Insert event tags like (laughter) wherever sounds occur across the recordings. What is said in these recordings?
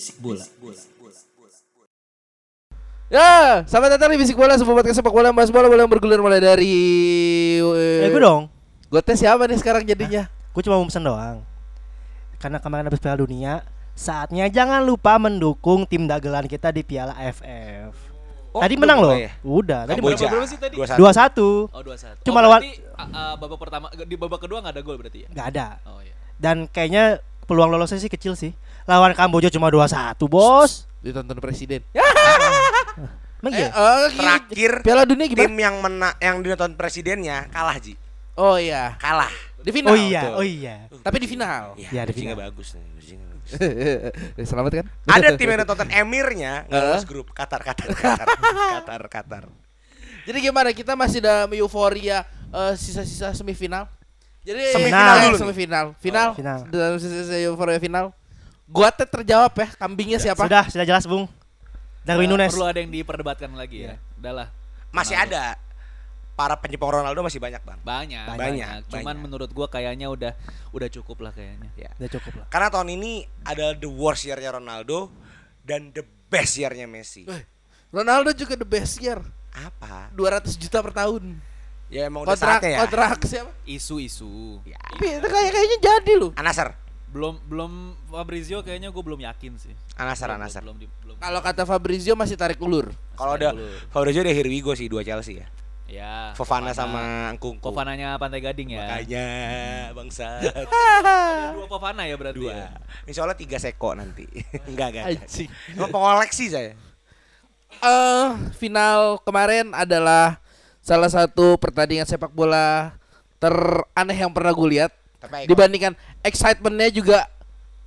Bisik bola. Ya, selamat datang di Bisik Bola, sebuah podcast sepak bola, bahas bola, bola yang bergulir mulai dari Eh gue dong Gue tes siapa nih sekarang jadinya? Gue cuma mau pesen doang Karena kemarin habis Piala Dunia Saatnya jangan lupa mendukung tim dagelan kita di Piala AFF Oh, Tadi menang loh ya? Udah Tadi menang Berapa sih tadi? 21. 2-1 Oh, 21. Cuma oh, lawan- uh, babak pertama di babak kedua nggak ada gol berarti ya? Gak ada Oh iya. Dan kayaknya peluang lolosnya sih kecil sih Lawan Kamboja cuma 2-1 bos Ditonton presiden. (laughs) Emang Eh, iya? oh, Terakhir Piala Dunia tim gimana? yang mena yang dinonton presidennya kalah Ji. Oh iya, Kalah. di final. Oh iya, betul. oh iya Tapi di final. Iya, di bridging-nya final. bagus nih, bagus. (laughs) Selamat kan? Ada tim yang nonton emirnya nggak Heeh. lolos grup Qatar Qatar Qatar (laughs) Qatar Qatar. Jadi gimana? Kita masih dalam euforia eh, sisa-sisa semifinal. Jadi Semifinal eh, dulu semifinal, final, Oh, final. dalam sisa-sisa euforia final. Gua teh terjawab ya, kambingnya siapa? Sudah, sudah jelas Bung Darwin Nggak Nunes Perlu ada yang diperdebatkan lagi Iya. ya. Udahlah. Masih Ronaldo. ada para penyepong Ronaldo masih banyak, Bang. Banyak, Banyak, banyak. Cuman banyak. menurut gua kayaknya udah udah cukup lah kayaknya. Ya. Udah cukup lah Karena tahun ini ada the worst year-nya Ronaldo dan the best year-nya Messi. Eh. Ronaldo juga the best year. Apa? 200 juta per tahun. Ya emang udah Kontrak saatnya ya. kontrak siapa? Isu-isu. Ya. Tapi kayaknya jadi loh. Anasar. Belum belum Fabrizio kayaknya gue belum yakin sih. Anasar, Belum- Anasar. Belum, di- belum. Kalau kata Fabrizio masih tarik ulur. Kalau ada. Fabrizio udah here we go sih dua Chelsea ya. Ya. Fofana sama Angkungku. Kofananya Pantai Gading ya. Makanya bangsa Ada dua Fofana ya berarti dua. ya. Insya Allah tiga seko nanti. (laughs) enggak enggak. Emang pengoleksi saya. Eh, final kemarin adalah salah satu pertandingan sepak bola teraneh yang pernah gue lihat. Tapi Dibandingkan excitementnya juga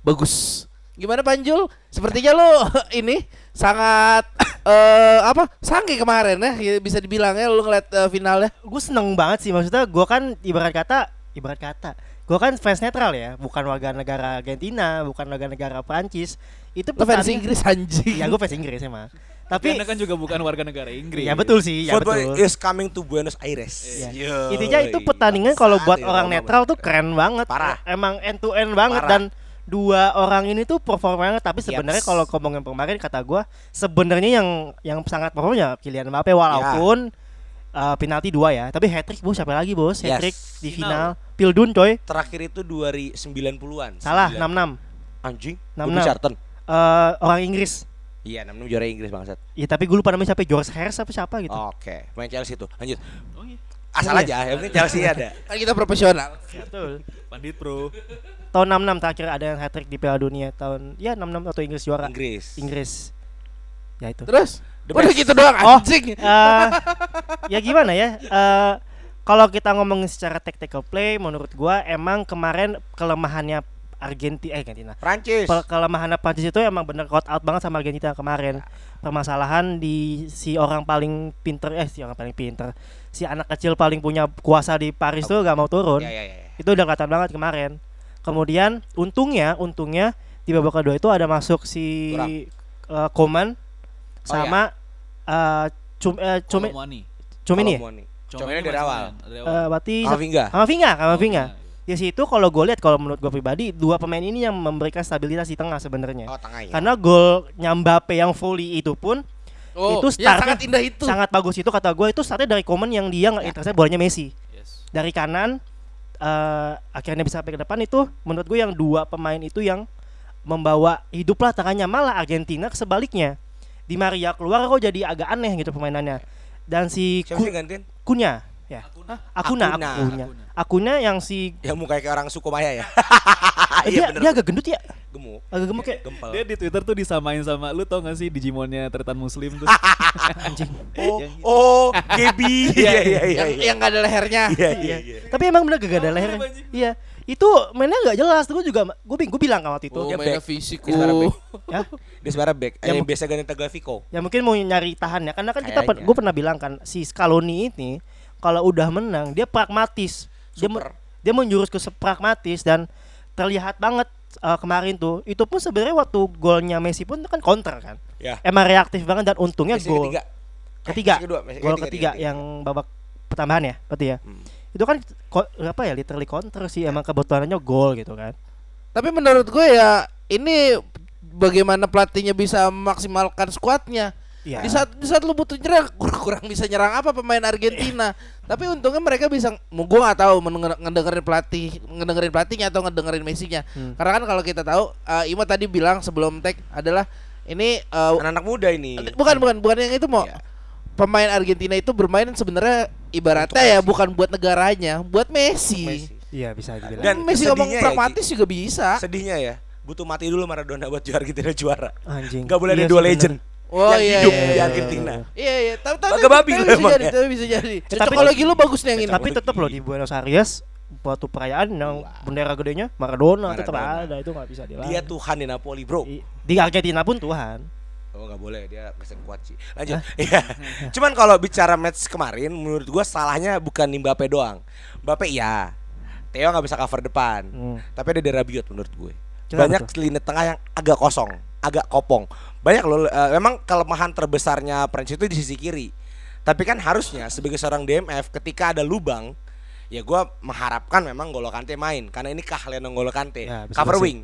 bagus. Gimana Panjul? Sepertinya lo (laughs) ini sangat (coughs) eh apa? Sange kemarin ya, ya bisa dibilang ya lo ngeliat eh, finalnya. gue seneng banget sih maksudnya gue kan ibarat kata ibarat kata gue kan fans netral ya bukan warga negara Argentina bukan warga negara Prancis itu fans Inggris anjing. ya gue fans Inggris emang tapi Anda kan juga bukan warga negara Inggris. ya betul sih ya Football betul is coming to Buenos Aires. Ya. Yo, intinya itu pertandingan kalau buat Bangsat, orang netral tuh keren banget Parah. emang end to end banget Parah. dan dua orang ini tuh perform banget tapi sebenarnya Yaps. kalau ngomongin kemarin kata gue sebenarnya yang yang sangat perform ya Kylian Mbappe walaupun uh, penalti dua ya tapi hat trick bos siapa lagi bos Yes. hat trick di Final. final Pildun coy Terakhir itu 2090-an. salah 9. 66 Anjing. 66. Bobby Charlton. Eh, orang Inggris Iya, 66 juara Inggris bangsat. Ya tapi gue lupa namanya siapa George Harris apa siapa gitu. Oke, main Chelsea tuh. Lanjut. Oh iya. Asal Iya. aja, yang penting Chelsea ada. (laughs) Kan kita profesional. Betul. Pandit Pro. Tahun 66 terakhir ada yang hat trick di Piala Dunia tahun ya 66 atau Inggris juara. Inggris. Inggris. Ya itu. Terus The udah best. gitu doang Oh. anjing. Eh, ya gimana ya? Eh kalau kita ngomongin secara tactical play menurut gua emang kemarin kelemahannya Argentina eh Argentina. Prancis. Kelemahannya Prancis itu emang bener caught out banget sama Argentina kemarin. Permasalahan di si orang paling pinter eh si orang paling pinter. Si anak kecil paling punya kuasa di Paris tuh gak mau turun. Ya, ya, ya. itu udah kelihatan banget kemarin kemudian untungnya untungnya di babak kedua itu ada masuk si Kurang. eh, Koman Oh, sama eh, cum eh, Cumi Colomwani. Cumi nih Colomwani. Colomwani Comenya dari masih awal. Eh, berarti Kamavinga. Kamavinga Kamavinga Oh, di situ kalau gue lihat kalau menurut gue pribadi dua pemain ini yang memberikan stabilitas di tengah sebenarnya Oh, tengah ya. karena gol Nyambape yang volley itu pun Oh, Itu yang startnya sangat indah itu. sangat bagus itu kata gue itu startnya dari Koman yang dia nggak intercept bolanya Messi Yes. dari kanan eh akhirnya bisa sampai ke depan itu menurut gue yang dua pemain itu yang membawa hiduplah tengahnya malah Argentina sebaliknya di Maria keluar kok jadi agak aneh gitu permainannya dan si Siapa Ku-? Kunya ya Akuna. Akuna Akuna. Akuna Akuna. Yang si Yang mukanya kayak orang suku Maya ya. (laughs) Iya dia, bener. dia agak gendut ya Gemuk. agak gemuk ya Gempal. Dia di Twitter tuh disamain sama lu tau gak sih Digimonnya Tretan Muslim tuh. (laughs) anjing Oh, Yang- oh, Gaby. (laughs) Iya, iya, iya. yang iya. yang gak ada lehernya. Iya, iya, iya. tapi emang bener gak ada Oh, leher iya, iya Itu mainnya nggak jelas. Gue juga gue gue bilang kan waktu itu. Oh, Dia mainnya back. fisik. Dia. Ya, Dia sebenarnya back. Ya, yang biasa ganti Tagliafico. ya mungkin mau nyari tahannya karena kan kita gue pernah bilang kan si Scaloni ini kalau udah menang dia pragmatis. Dia Super. dia menjurus ke pragmatis dan terlihat banget uh, kemarin tuh. Itu pun sebenarnya waktu golnya Messi pun kan counter kan. Ya. Emang reaktif banget dan untungnya Messi gol ketiga. ketiga. Messi kedua, Messi gol ketiga, ketiga ketiga. yang babak pertambahan ya berarti ya. Hmm. Itu kan ko- apa ya literally counter sih emang kebetulannya gol gitu kan. Tapi menurut gue ya ini bagaimana pelatihnya bisa memaksimalkan skuadnya. Iya. Di saat di saat lu butuh nyerang kurang, (laughs) kurang bisa nyerang apa pemain Argentina. Tapi untungnya mereka bisa mau gue nggak tahu ngedengerin pelatih ngedengerin pelatihnya atau ngedengerin Messi-nya. Hmm. Karena kan kalau kita tahu uh, Ima tadi bilang sebelum tag adalah ini uh, Anak-anak muda ini. bukan bukan bukan yang itu mau Iya. pemain Argentina itu bermain sebenarnya ibaratnya ya bukan buat negaranya, buat Messi. Messi. Iya bisa dibilang. Dan Dan Messi ngomong ya, pragmatis juga bisa. Sedihnya ya, butuh mati dulu Maradona buat juara Argentina juara. Anjing. Gak boleh Iya ada dua sih, bener. Oh yang iya, hidup iya, di iya, Argentina. Iya iya, tapi tapi, Agak babi tapi lu bisa emang jadi, ya. tapi bisa jadi. Tapi- Cocokologi lu bagus nih yang ini. Tapi tetap loh di Buenos Aires waktu perayaan yang bendera gedenya Maradona, tetap Maradona. ada itu nggak bisa dilarang. Dia Tuhan di Napoli, Bro. Di Argentina pun Tuhan. Oh nggak boleh dia pesen kuat sih. Lanjut. Iya. Cuman kalau bicara match kemarin, menurut gua salahnya bukan di Mbappe doang. Mbappe iya. Theo nggak bisa cover depan. Hmm. Tapi ada di Rabiot menurut gue. Kenapa Banyak lini tengah yang agak kosong, agak kopong. Banyak loh. eh, memang kelemahan terbesarnya Prancis itu di sisi kiri. Tapi kan harusnya sebagai seorang DMF ketika ada lubang, ya gua mengharapkan memang Golo Kante main karena ini keahlian Golo Kante. Ya, bisa cover bersih. wing.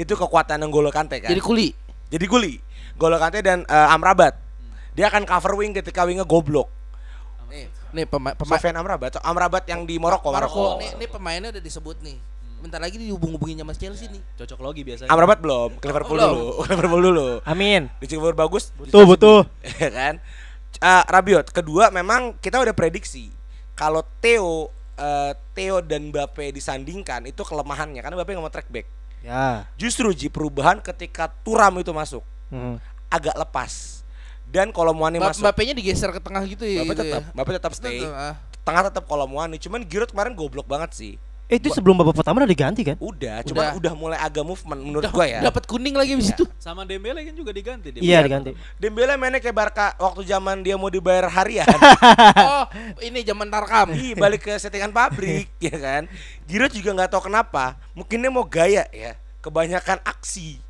Itu kekuatan Golo Kante kan. Jadi kuli. Jadi guli. Golo Kante dan eh, Amrabat. Dia akan cover wing ketika wingnya goblok. Nih, nih pemain Sofian Amrabat, Amrabat yang di Maroko, Maroko. Maroko. Nih, nih pemainnya udah disebut nih. Bentar lagi dihubung-hubungin sama Chelsea nih. Cocok logi biasanya. Amrabat belum, ke Liverpool belum. dulu, ke (laughs) Liverpool dulu. Amin. Di Liverpool bagus, Betul betul. (laughs) ya kan? Eh, Rabiot, kedua memang kita udah prediksi kalau Theo eh, Theo dan Mbappe disandingkan itu kelemahannya karena Mbappe nggak mau track back. Ya. Justru Ji perubahan ketika Turam itu masuk Hmm. agak lepas. Dan kalau Muani masuk, Mbappe-nya digeser ke tengah gitu ya. Mbappe gitu tetap, ya. Mbappe tetap stay. Tetap, ah. Tengah tetap kalau Muani, cuman Giroud kemarin goblok banget sih. Eh, itu sebelum babak pertama udah diganti kan? Udah, cuman udah mulai agak movement menurut gua ya. Dapat kuning lagi di situ. Sama Dembele kan juga diganti dia. Iya diganti. Dembele mainnya kayak Barca waktu zaman dia mau dibayar harian. (laughs) oh, ini zaman Tarkam. Ih, balik ke settingan pabrik (laughs) ya kan. Giroud juga nggak tahu kenapa, mungkin dia mau gaya ya. Kebanyakan aksi.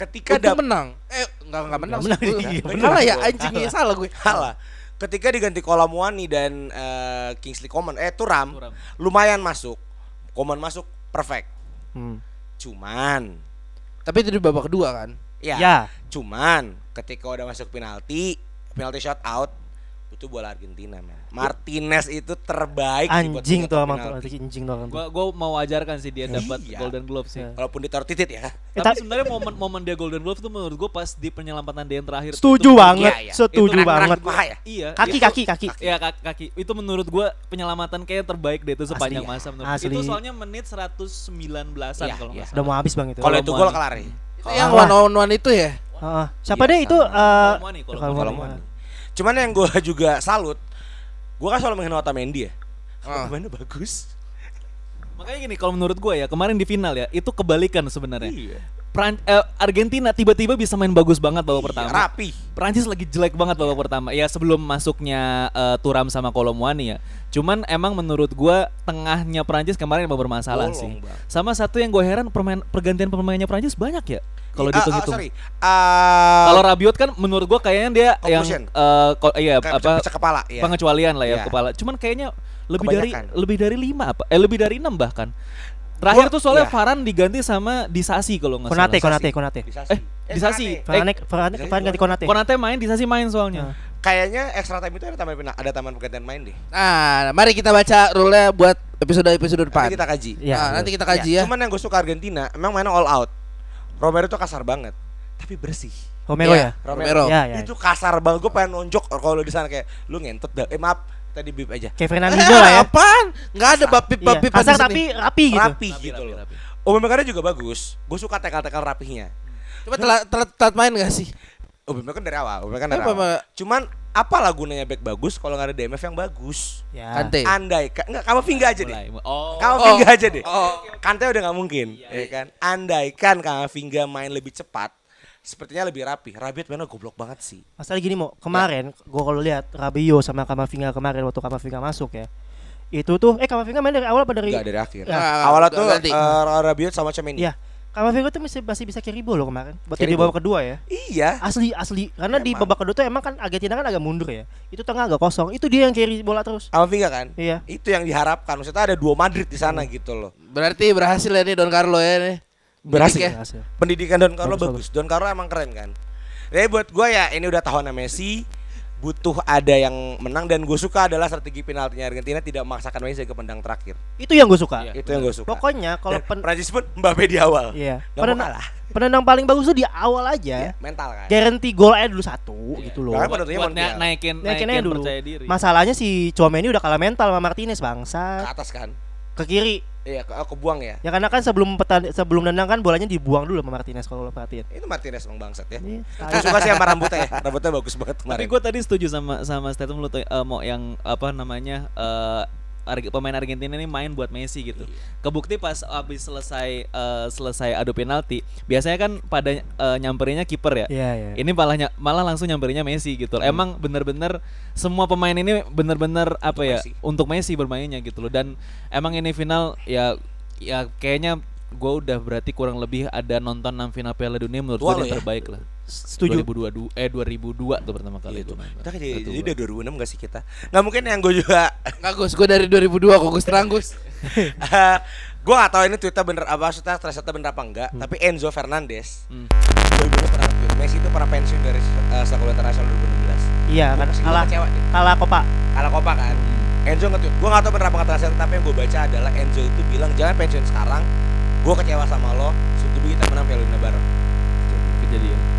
Ketika Untung dap menang. Eh, enggak enggak menang. Nggak sih. menang, iya. Kalah ya anjing ya salah gue. kalah. Ketika diganti Kolamuani dan eh, Kingsley Coman eh Turam, Thuram. lumayan masuk. Coman masuk perfect. Hmm. Cuman Tapi itu di babak kedua kan. ya, Ya. cuman ketika udah masuk penalti, penalti shot out itu bola Argentina, man. Martinez itu terbaik Anjing tuh tuh anjing tuh. Gua gua mau ajarkan sih dia dapat Iya. Golden Glove sih. Iya. Walaupun ditaruh titit ya. Eh, Tapi sebenarnya momen-momen dia Golden Glove tuh menurut gua pas di penyelamatan dia yang terakhir. Setuju itu- banget, Iya, iya. setuju Itu banget. paha ya? Iya. Kaki itu- kaki kaki. Iya kaki, kaki. Itu menurut gua penyelamatan kayak terbaik deh itu sepanjang Asli, masa menurut asli. Itu soalnya menit 119-an Iya, kalau iya. nggak Udah mau habis Bang itu. Kalau itu gol kelar ya. Itu yang one on one itu ya. Heeh. Siapa Iya, deh itu sama. eh kalau. Cuman yang gue juga salut, gue kan selalu menghina Otamendi ya. Ah. Bagus. Makanya gini kalau menurut gua ya kemarin di final ya itu kebalikan sebenarnya. Iya. Pran- eh, Argentina tiba-tiba bisa main bagus banget babak Iya, pertama. Rapi. Prancis lagi jelek banget babak pertama. Ya sebelum masuknya eh, Turam sama Kolomuani ya. Cuman emang menurut gua tengahnya Prancis kemarin emang bermasalah Bolong, sih. Bang. Sama satu yang gue heran permain, pergantian pemainnya Prancis banyak ya. Kalau Ah, ah, dihitung-hitung. sorry. Ah, Kalau Rabiot kan menurut gua kayaknya dia yang eh, ko- iya apa kepala ya. pengecualian lah ya Iya. kepala. Cuman kayaknya lebih dari Kebanyakan. lebih dari lima apa? Eh lebih dari enam bahkan. Terakhir tuh soalnya iya. Varane diganti sama Disasi kalau nggak Konate, salah. Konate, Konate. Disasi. Eh, Disasi. Konate. Farane, Farane, Jadi Farane ganti Konate. Konate main, Disasi main soalnya. Nah. Kayaknya extra time itu ada taman pena- ada taman pergantian main deh. Nah, mari kita baca rule-nya buat episode-episode depan. Nanti kita kaji. Iya. Nah, nanti kita kaji ya. Cuman yang gue suka Argentina, emang mainnya all out. Romero tuh kasar banget, tapi bersih. Romero Iya, ya. Romero. Ya, ya. Itu kasar banget. Gue pengen nonjok kalau di sana kayak lu ngentot dah. Eh maaf, tadi bip aja. Kayak Fernandinho lah ya. Apaan? Enggak ada bapip Iya. bapip Kasar tapi rapi gitu. Rapi Rapi, gitu loh. rapi. Aubameyang juga bagus. Gue suka tekal-tekal rapihnya. Coba telat, telat, telat main gak sih? Aubameyang kan dari awal. Aubameyang kan dari awal. Cuman Apalah gunanya back bagus kalau nggak ada DMF yang bagus? Ya. Kante. Andai kan nggak Kamavinga aja deh. Oh. Kamavinga aja deh. Oh. Kante udah nggak mungkin, ya kan? Andaikan Kamavinga main lebih cepat, sepertinya lebih rapi. Rabiot mainnya goblok banget sih. Masalah gini mau kemarin gua kalau lihat Rabio sama Kamavinga kemarin waktu Kamavinga masuk ya. Itu tuh eh Kamavinga main dari awal apa dari Enggak dari akhir. Ya. Awalnya Nggak tuh ganti. eh, Rabiot sama Cemeni. Iya. Kamavinga tuh masih, masih bisa carry ball loh kemarin. Buat di babak kedua ya. Iya. Asli asli karena di Emang. babak kedua tuh emang kan Argentina kan agak mundur ya. Itu tengah agak kosong. Itu dia yang carry bola terus. Kamavinga kan? Iya. Itu yang diharapkan. Maksudnya ada dua Madrid di sana gitu loh. Berarti berhasil ya nih Don Carlo ya nih. Berhasil. Ya. Berhasil. Pendidikan Don Carlo Bagus, bagus. Don Carlo emang keren kan. Jadi buat gue ya ini udah tahunnya Messi butuh ada yang menang dan gue suka adalah strategi penaltinya Argentina tidak memaksakan Messi ke pendang terakhir. Itu yang gue suka. Iya. Itu yang gue suka. Pokoknya kalau pen, Prancis pun Mbappe di awal. iya. Mau Penendang, kalah. penendang paling bagus tuh di awal Iya, aja. mental kan. Guarantee gol aja dulu satu gitu loh. Bahkan Buat, penentunya buat naikin, Naikin naikin, aja dulu. percaya diri. Masalahnya si Chouameni udah kalah mental sama Martinez Ke bangsa. atas kan. Ke kiri. Iya, ke, ke buang ya. Ya karena kan sebelum petan sebelum nendang kan bolanya dibuang dulu sama Martinez kalau lo perhatiin. Itu Martinez emang bangsat ya. Iya, (laughs) suka sih sama rambutnya ya. Rambutnya bagus banget Tapi kemarin. gue tadi setuju sama sama statement lu tuh, eh, mau yang apa namanya eh, Arge- pemain Argentina ini main buat Messi gitu. Kebukti pas abis selesai eh, selesai adu penalti, biasanya kan pada eh, nyamperinnya kiper ya. Iya, iya. Ini malah malah langsung nyamperinnya Messi gitu. loh. Emang bener-bener semua pemain ini bener-bener apa ya Messi. untuk Messi bermainnya gitu loh. Dan emang ini final ya ya kayaknya gue udah berarti kurang lebih ada nonton 6 final Piala Dunia menurut gue yang ya? terbaik lah. Setuju. 2022 eh 2002 tuh pertama kali itu. main. Kita kayak jadi, jadi udah 2006 gak sih kita? Nggak mungkin yang gue juga Nggak Gus, gue dari 2002 kok Gus terang Gus. (laughs) gue gak tahu ini tweetnya bener apa maksudnya ternyata bener apa enggak tapi Enzo Fernandez Hmm. 2002 pernah tweet Messi itu pernah pensiun dari uh, sepak bola internasional 2016 Iya kan kalah kecewa deh kalah Copa. kalah Copa kan Enzo nge-tweet gue gak tahu bener apa kata saya tapi yang gue baca adalah Enzo itu bilang jangan pensiun sekarang gue kecewa sama lo jadi kita menang Piala Dunia bareng Kejadian. kejadian dulu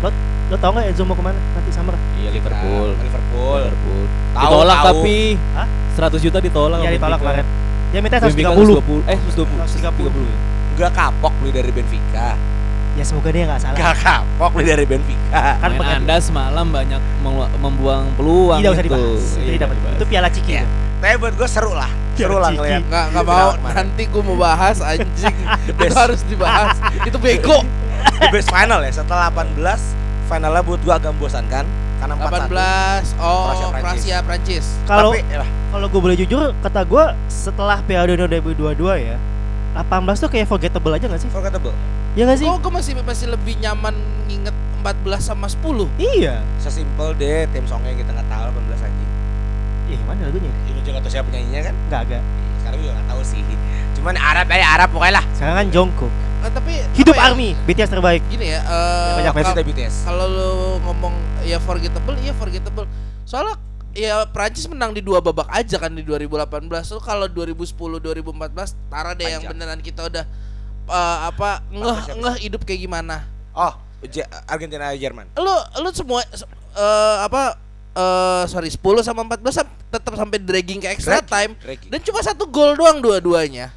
Lo lo tau nggak Enzo mau ke mana nanti summer? Iya Liverpool. Nah, Liverpool Liverpool. Tahu, ditolak tahu. tapi Hah? 100 juta ditolak. Iya ditolak Benfica. kemarin. Dia minta Benfica 130. 120. Eh 120. 130. ya. Gak kapok beli dari Benfica Ya semoga dia nggak salah. Gak kapok beli dari Benfica Kan Main. Anda semalam banyak membuang peluang Tidak usah itu. dibahas. Itu Iya, tidak dibahas. Itu piala ciki. Iya. itu. Tapi buat gue seru lah Seru lah ngeliat Nggak nggak mau nanti gue mau bahas anjing. (laughs) Itu harus dibahas. Itu bego. The best final ya Setelah 18 Finalnya buat gue agak membosankan Karena 18 4-1 oh Kroasia, Prancis. Kalau Tapi ya, kalau gue boleh jujur kata gue setelah Piala Dunia 2022 ya 18 tuh kayak forgettable aja gak sih? forgettable Ya gak sih? Kok gue masih masih lebih nyaman nginget 14 sama 10. Iya. Sesimpel deh tim songnya kita nggak tahu 18 anjing Ih, mana lagunya? Ini juga tahu siapa penyanyinya kan Enggak, enggak. Sekarang juga nggak tahu sih Cuman Arab aja Arab pokoknya lah Sekarang kan Jungkook. Eh, tapi Hidup ya, Army, BTS terbaik. Gini ya, eh, banyak Fans kal- kita BTS kalau lu ngomong ya forgettable, iya forgettable. Soalnya ya Prancis menang di dua babak aja kan di 2018. So kalau 2010 2014 tara deh yang Panjang. beneran kita udah eh, apa ngeh ngeh hidup kayak gimana. Oh Argentina Jerman Lu lu semua se- eh, apa eh sorry 10 sama 14 sam- tetap sampai dragging ke extra Dragging, time dragging. dan cuma satu gol doang dua-duanya.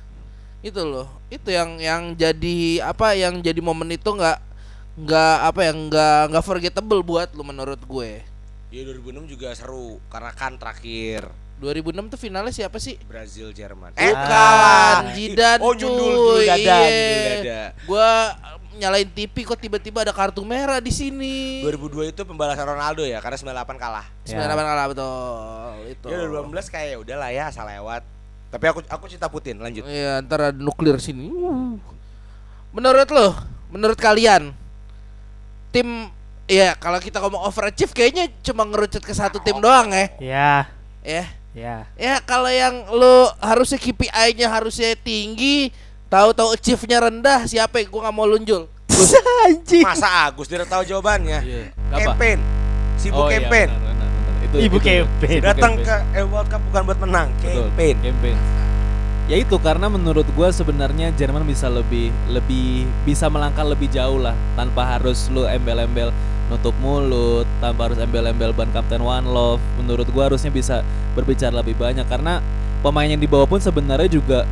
Itu loh. Itu yang yang jadi apa yang jadi momen itu nggak nggak apa ya nggak nggak forgettable buat lu menurut gue. Ya 2006 juga seru Karena kan terakhir 2006 tuh finalnya siapa sih? Brazil Jerman Bukan, Oh cuy. nyundul dada Iya. nyundul dada Gua nyalain TV kok tiba-tiba ada kartu merah di sini. 2002 itu pembalasan Ronaldo ya Karena 98 kalah 98 kalah betul. Itu. Ya 2018 kayak ya udahlah ya asal lewat. Tapi aku aku cinta Putin, lanjut. Iya, antara nuklir sini. Menurut lo, menurut kalian tim ya kalau kita ngomong overachieve kayaknya cuma ngerucut ke satu tim doang ya. Ya, Ya. ya. Ya kalau yang lo harusnya KPI-nya harusnya tinggi, tahu-tahu achieve-nya rendah, siapa yang gua nggak mau lunjul? (laughs) Anjing. Masa Agus tidak tahu jawabannya? Iya. Campaign. Sibuk Oh, iya, campaign. benar, benar, benar. Itu, Ibu itu. campaign. Datang campaign. ke eh, World Cup bukan buat menang, Betul, campaign. campaign. Ya itu karena menurut gua sebenarnya Jerman bisa lebih lebih bisa melangkah lebih jauh lah tanpa harus lu embel-embel nutup mulut, tanpa harus embel-embel ban Kapten One Love. Menurut gua harusnya bisa berbicara lebih banyak karena pemain yang dibawa pun sebenarnya juga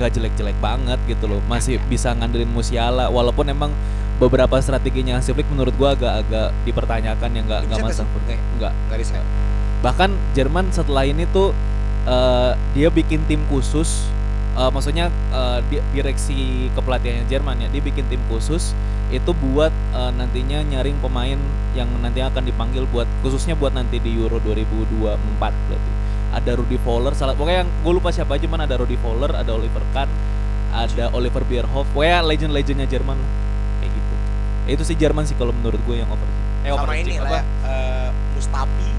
gak jelek-jelek banget gitu loh. Masih bisa ngandelin Musiala walaupun emang beberapa strateginya Hansi Flick menurut gua agak-agak dipertanyakan yang nggak nggak masuk nggak sih? nggak Nggak di set. bahkan Jerman setelah ini tuh eh, dia bikin tim khusus eh, maksudnya eh, di- direksi kepelatihannya Jerman ya dia bikin tim khusus itu buat eh, nantinya nyaring pemain yang nanti akan dipanggil buat khususnya buat nanti di Euro 2024 berarti ada Rudi Voller salah pokoknya yang gue lupa siapa aja man ada Rudi Voller ada Oliver Kahn ada Oliver Bierhoff pokoknya legend-legendnya Jerman lah. Kayak gitu. Itu sih Jerman sih kalau menurut gue yang over eh Sama overachieve, ini lah ya, eh, Mustafi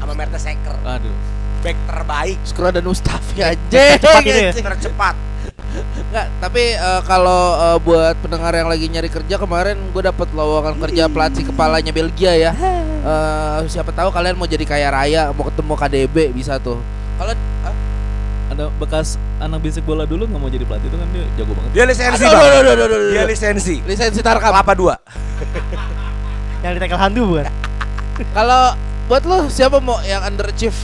sama Mertesacker. Aduh. Back terbaik. Skro dan Mustafi aja. Cepat ini ya. tercepat Enggak, tapi eh, kalau eh, buat pendengar yang lagi nyari kerja kemarin gue dapat lowongan kerja pelatih kepalanya Belgia ya. Eh, siapa tahu kalian mau jadi kaya raya, mau ketemu KDB bisa tuh. Kalau ada bekas anak bisik bola dulu nggak mau jadi pelatih itu kan dia jago banget dia lisensi Aduh, Bang. aduh, aduh, aduh, aduh, dia lisensi lisensi Tarkam. apa dua Yang di tackle handu bukan? Kalau buat lu siapa mau yang underachieve?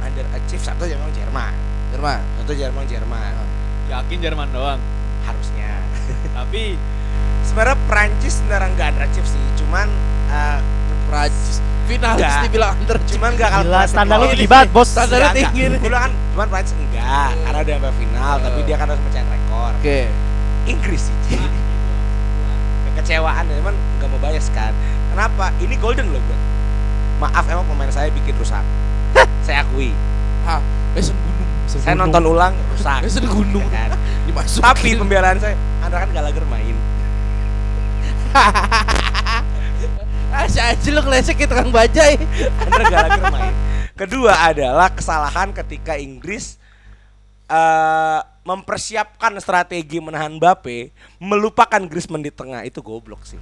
underachieve satu memang Jerman Jerman. satu Jerman Jerman yakin Jerman doang. Harusnya. (laughs) Tapi sebenarnya Prancis sebenarnya nggak underachieve sih cuman eh, Prancis finalis Enggak. dibilang underachieve. cuman nggak kalau standar lu tinggi banget, bos. Standarnya tinggi. Bilang kan cuman Prancis enggak karena udah sampai final tapi dia kan harus mecahin rekor. Oke. Inggris sih Ci. kekecewaan ya, cuman nggak mau bias kan. Kenapa? Ini golden loh gue maaf emang pemain saya bikin rusak. Saya akui. Hah, Mason Gunung. Mason saya nonton ulang rusak (laughs) Gunung. Ya kan? Dimasukin. tapi pembelaan saya Andra kan Gallagher main (laughs) Ah, si aja lu ngelesek kayak tukang bajai. Andra Gallagher main kedua adalah kesalahan ketika Inggris eh mempersiapkan strategi menahan Mbappe melupakan Griezmann di tengah itu goblok sih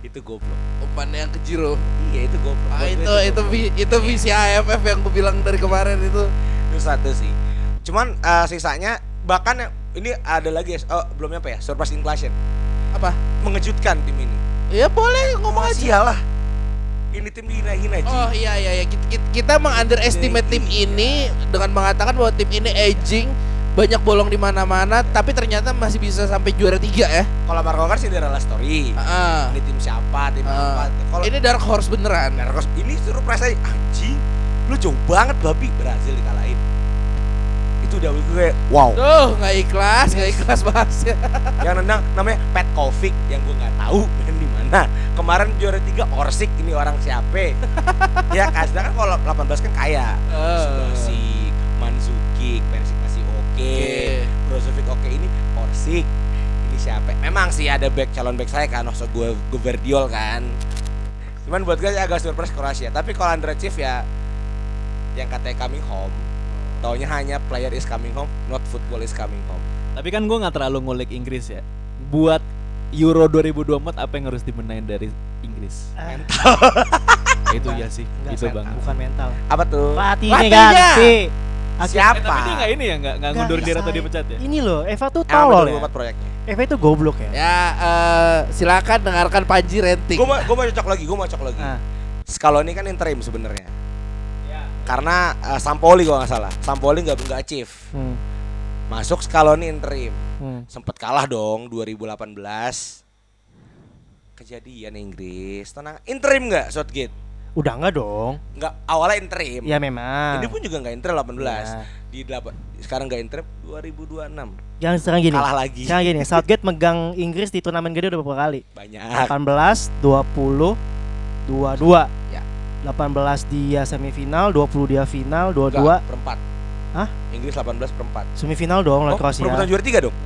itu goblok Umpan yang ke Jiro. iya itu goblok Ah, itu itu goblok. vi- itu visi AFF yang gue bilang dari kemarin itu. itu satu sih cuman eh, sisanya bahkan ini ada lagi ya oh belum apa ya surprise inclusion Apa? mengejutkan tim ini Ya boleh ngomong aja. sialah ini tim dihina-hina Ji. Oh iya iya iya kita, kita, kita mengunderestimate tim ini dengan mengatakan bahwa tim ini aging banyak bolong di mana-mana tapi ternyata masih bisa sampai juara tiga ya. kalau Marco kan Cinderella story Ah. ini tim siapa tim Ah. apa kalau Ini dark horse beneran. Narcos ini surprise aja anjing lu jauh banget babi Brazil dikalahin itu udah gue. Wow. Tuh nggak ikhlas nggak ikhlas bahasnya. (laughs) yang nendang namanya Pat Kovic yang gue nggak tahu main (laughs) di mana. Kemarin juara tiga Orsik ini orang siapa (laughs) ya kan sedangkan kalau 18 kan kaya. Eh. Subasic, Mandzukic, Persik masih oke, Oke. Brozovic oke ini Orsik ini siapa memang sih ada back calon back saya kan maksud gue Guverdiol kan. Cuman buat gue agak surprise Kroasia. Tapi kalau Andra Chief ya yang katanya coming home taunya hanya player is coming home not football is coming home Tapi kan gue nggak terlalu ngulik Inggris ya. Buat Euro 2024 apa yang harus dibenahin dari Inggris? Ah, (laughs) itu ya sih, enggak, itu Sel. bang. bukan mental. apa tuh Pelatihnya ganti. siapa Eh, tapi dia nggak ini ya, nggak nggak Nggak ngundurin diri atau dipecat ya? Ini loh, Eva tuh Emang tolol ya. 2024 proyeknya Eva itu goblok ya. Ya eh, silakan dengarkan Panji renting. gue mau gue mau cocok lagi gue mau cocok lagi Ah. Scaloni kan interim sebenarnya karena eh, Sampoli kalau nggak salah Sampoli nggak nggak achieve Hmm. masuk Scaloni interim Hmm. sempet kalah dong 2018 kejadian Inggris tenang interim nggak Southgate Udah enggak dong. nggak awalnya interim Ya memang. ini pun juga nggak interim 18 Ya. di delapan sekarang nggak interim 2026 Jangan sekarang gini. kalah lagi Sekarang gini, Southgate megang Inggris di turnamen gede udah berapa kali? banyak 18, 20, 22. Ya. 18 dia semifinal, 20 dia final, 22 Nggak, perempat Hah? Inggris 18 perempat semifinal dong lawan oh Kroasia. perebutan juara tiga dong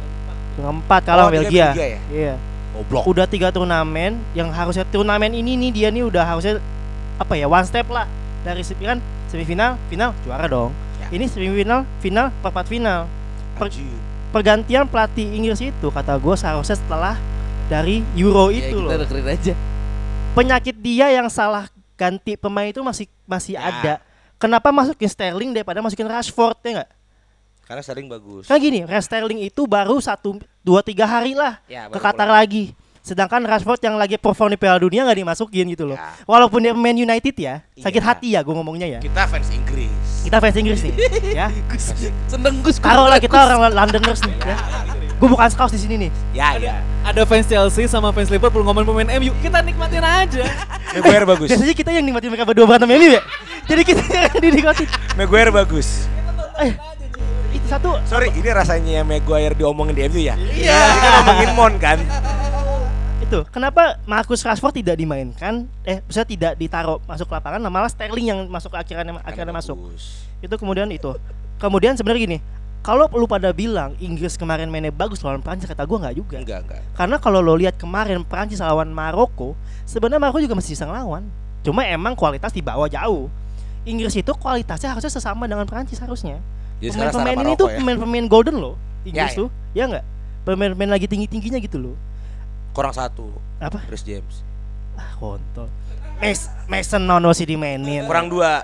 Keempat kalah Oh, Belgia. Belgia ya? Iya. goblok Udah tiga turnamen yang harusnya turnamen ini nih dia nih udah harusnya apa ya one step lah dari kan semifinal, final juara dong. Ya. Ini semifinal, final, perempat final. Per- pergantian pelatih Inggris itu kata gue seharusnya setelah dari Euro Ya, itu kita loh. aja. Penyakit dia yang salah ganti pemain itu masih masih Ya. ada. Kenapa masukin Sterling daripada masukin Rashford ya nggak? karena sering bagus Kan gini, Sterling itu baru satu dua tiga hari lah Ya, ke Qatar pulang. lagi. Sedangkan Rashford yang lagi perform di Piala Dunia nggak dimasukin gitu loh. Ya. Walaupun dia Man United ya, sakit Iya. hati ya gue ngomongnya ya. kita fans Inggris Kita fans Inggris nih, (laughs) ya. Gus, seneng Gus. Gus. Taruh lah kita orang Londoners nih, ya. (laughs) Gue bukan scouts di sini nih. Ya ya. Ada fans Chelsea sama fans Liverpool ngomongin pemain MU, kita nikmatin aja. (laughs) Maguire bagus. Biasanya kita yang nikmatin mereka berdua berantem MU ya. Jadi kita (laughs) yang dinikmatin. Maguire bagus. Eh, itu satu Sorry, ini rasanya Maguire diomongin di MU ya? Iya. Ini kan ngomongin Mon kan? itu kenapa Marcus Rashford tidak dimainkan eh bisa tidak ditaruh masuk ke lapangan nah malah Sterling yang masuk akhirnya akhirnya masuk itu kemudian itu kemudian sebenarnya gini kalau lu pada bilang Inggris kemarin mainnya bagus lawan Prancis kata gua nggak juga Enggak, enggak. karena kalau lo lihat kemarin Prancis lawan Maroko sebenarnya Maroko juga masih bisa ngelawan cuma emang kualitas di bawah jauh Inggris itu kualitasnya harusnya sesama dengan Prancis harusnya pemain-pemain ini tuh ya? pemain-pemain golden loh Inggris Ya, ya. tuh ya nggak pemain-pemain lagi tinggi-tingginya gitu loh Kurang satu. apa Chris James. ah kontol Mas Mason Mount masih dimainin Kurang dua.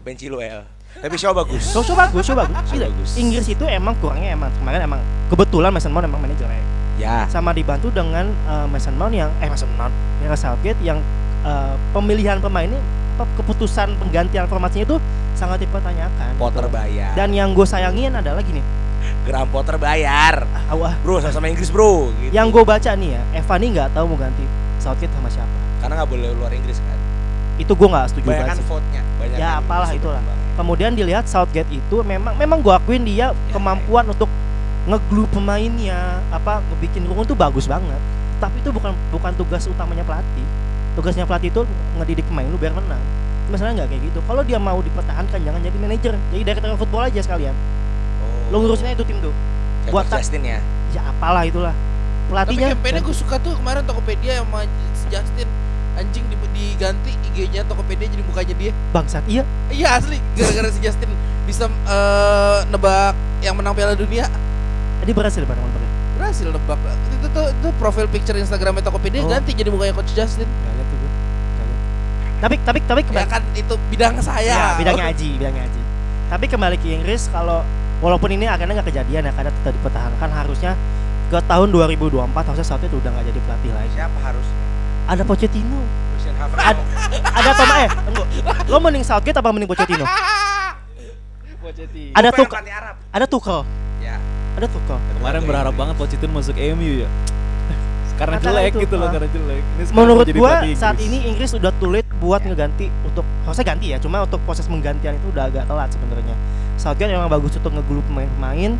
Ben Chilwell. Tapi Shaw bagus. So, so bagus, so bagus. So Gila. bagus. Inggris itu emang kurangnya emang kemarin emang kebetulan Mason Mount emang mainnya jelek. Ya. Sama dibantu dengan eh, Mason Mount yang eh Mason Mount, Gareth Southgate yang eh, pemilihan pemainnya apa, keputusan penggantian formasinya itu sangat dipertanyakan. Potter bayar. Dan yang gue sayangin adalah gini, Graham Potter bayar. ah, wah, Bro, sama-sama Inggris bro. Gitu. yang gue baca nih ya, Evan ini nggak tahu mau ganti Southgate sama siapa. Karena nggak boleh luar Inggris kan. Itu gue nggak setuju banget. sih. vote-nya. Ya, apalah itulah. Kemudian dilihat Southgate itu memang memang gue akuin dia kemampuan untuk ngeglue pemainnya, apa ngebikin ruang tuh bagus banget. Tapi itu bukan bukan tugas utamanya pelatih. Tugasnya pelatih itu ngedidik pemain lu biar menang. Masalahnya nggak kayak gitu. Kalau dia mau dipertahankan jangan jadi manajer, jadi director football aja sekalian. Oh. Lo ngurusin aja itu tim tuh. Kayak buat Justin ya. Ya apalah itulah. Tapi Pelatihnya campaignnya gue suka tuh kemarin Tokopedia sama si Justin anjing di- diganti IG-nya Tokopedia jadi mukanya dia. bangsat iya. Iya asli gara-gara si Justin bisa eh, nebak yang menang Piala Dunia Dia berhasil bareng menangnya. berhasil nebak itu tuh itu profile picture Instagramnya Tokopedia Oh. ganti jadi mukanya coach Justin Gak lihat tuh. Tapi tapi tapi ya kembali kan itu bidang saya Ya, bidangnya Aji, bidangnya Aji. Tapi kembali ke Inggris kalau walaupun ini akhirnya nggak kejadian ya karena tetap dipertahankan harusnya ke tahun 2024 harusnya Southgate udah nggak jadi pelatih lagi. Siapa harusnya? Ada Pochettino. Ada ada Toma eh enggak. Lo mending Southgate apa mending Pochettino? Ada tuh pelatih Arab. ada Tuchel. Ya. Ada Tuchel. Kemarin berharap banget Pochettino masuk MU ya. (laughs) Karena Karena jelek itu, gitu loh, ah. karena jelek. Ini Menurut gua saat ini Inggris udah too late buat ngeganti untuk harusnya ganti ya, cuma untuk proses menggantian itu udah agak telat sebenarnya. Southgate memang bagus untuk ngegulu pemain-pemain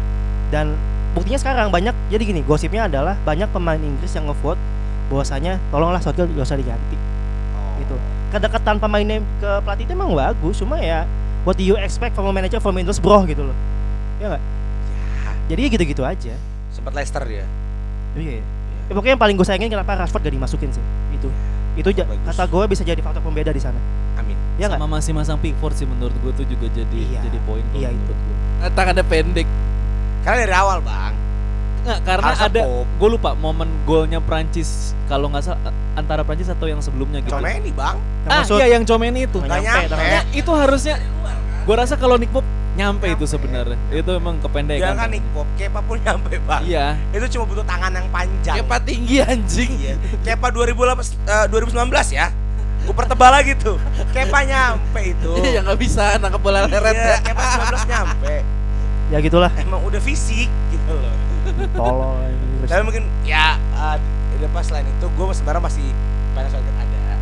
dan buktinya sekarang banyak jadi gini, gosipnya adalah banyak pemain Inggris yang ngevote bahwasanya tolonglah Southgate gak usah diganti Oh. gitu. Kedekatan pemainnya ke pelatih itu emang bagus, cuma ya what do you expect from a manager from Middlesbrough gitu loh. Ya enggak? Ya. Jadi ya gitu-gitu aja. Sempat Leicester dia. Iya. Ya, pokoknya yang paling gue sayangin kenapa Rashford gak dimasukin sih. Itu. Itu ja- Bagus. kata gue bisa jadi faktor pembeda di sana. Amin. Ya nggak? sama masih masang Pickford sih menurut gue tuh juga jadi Iya. jadi poin Iya, itu. menurut gue. tangannya pendek Karena dari awal, Bang. Nggak, karena Harusnya ada gue lupa momen golnya Prancis kalau nggak salah antara Prancis atau yang sebelumnya gitu. Comeni, Bang. Yang Ah maksud- iya yang Comeni itu. Nggak nyampe, nyampe. Ya, itu harusnya gue rasa kalau Nick Pop nyampe, itu Nyampe. sebenarnya. Itu emang kependekan. Jangan Nick Pop, Kepa pun nyampe, Bang. Iya. Itu cuma butuh tangan yang panjang. Kepa tinggi anjing Iya. Kepa 2018 eh, 2019 ya. Gue pertebal lagi tuh. Kepa nyampe itu. (laughs) ya nggak bisa nangkep bola leret Iya, Kepa 19 nyampe. Ya gitulah. Emang udah fisik. Tolol. Tapi mungkin ya uh, pas selain itu gue sebenarnya masih pengen Southgate ada.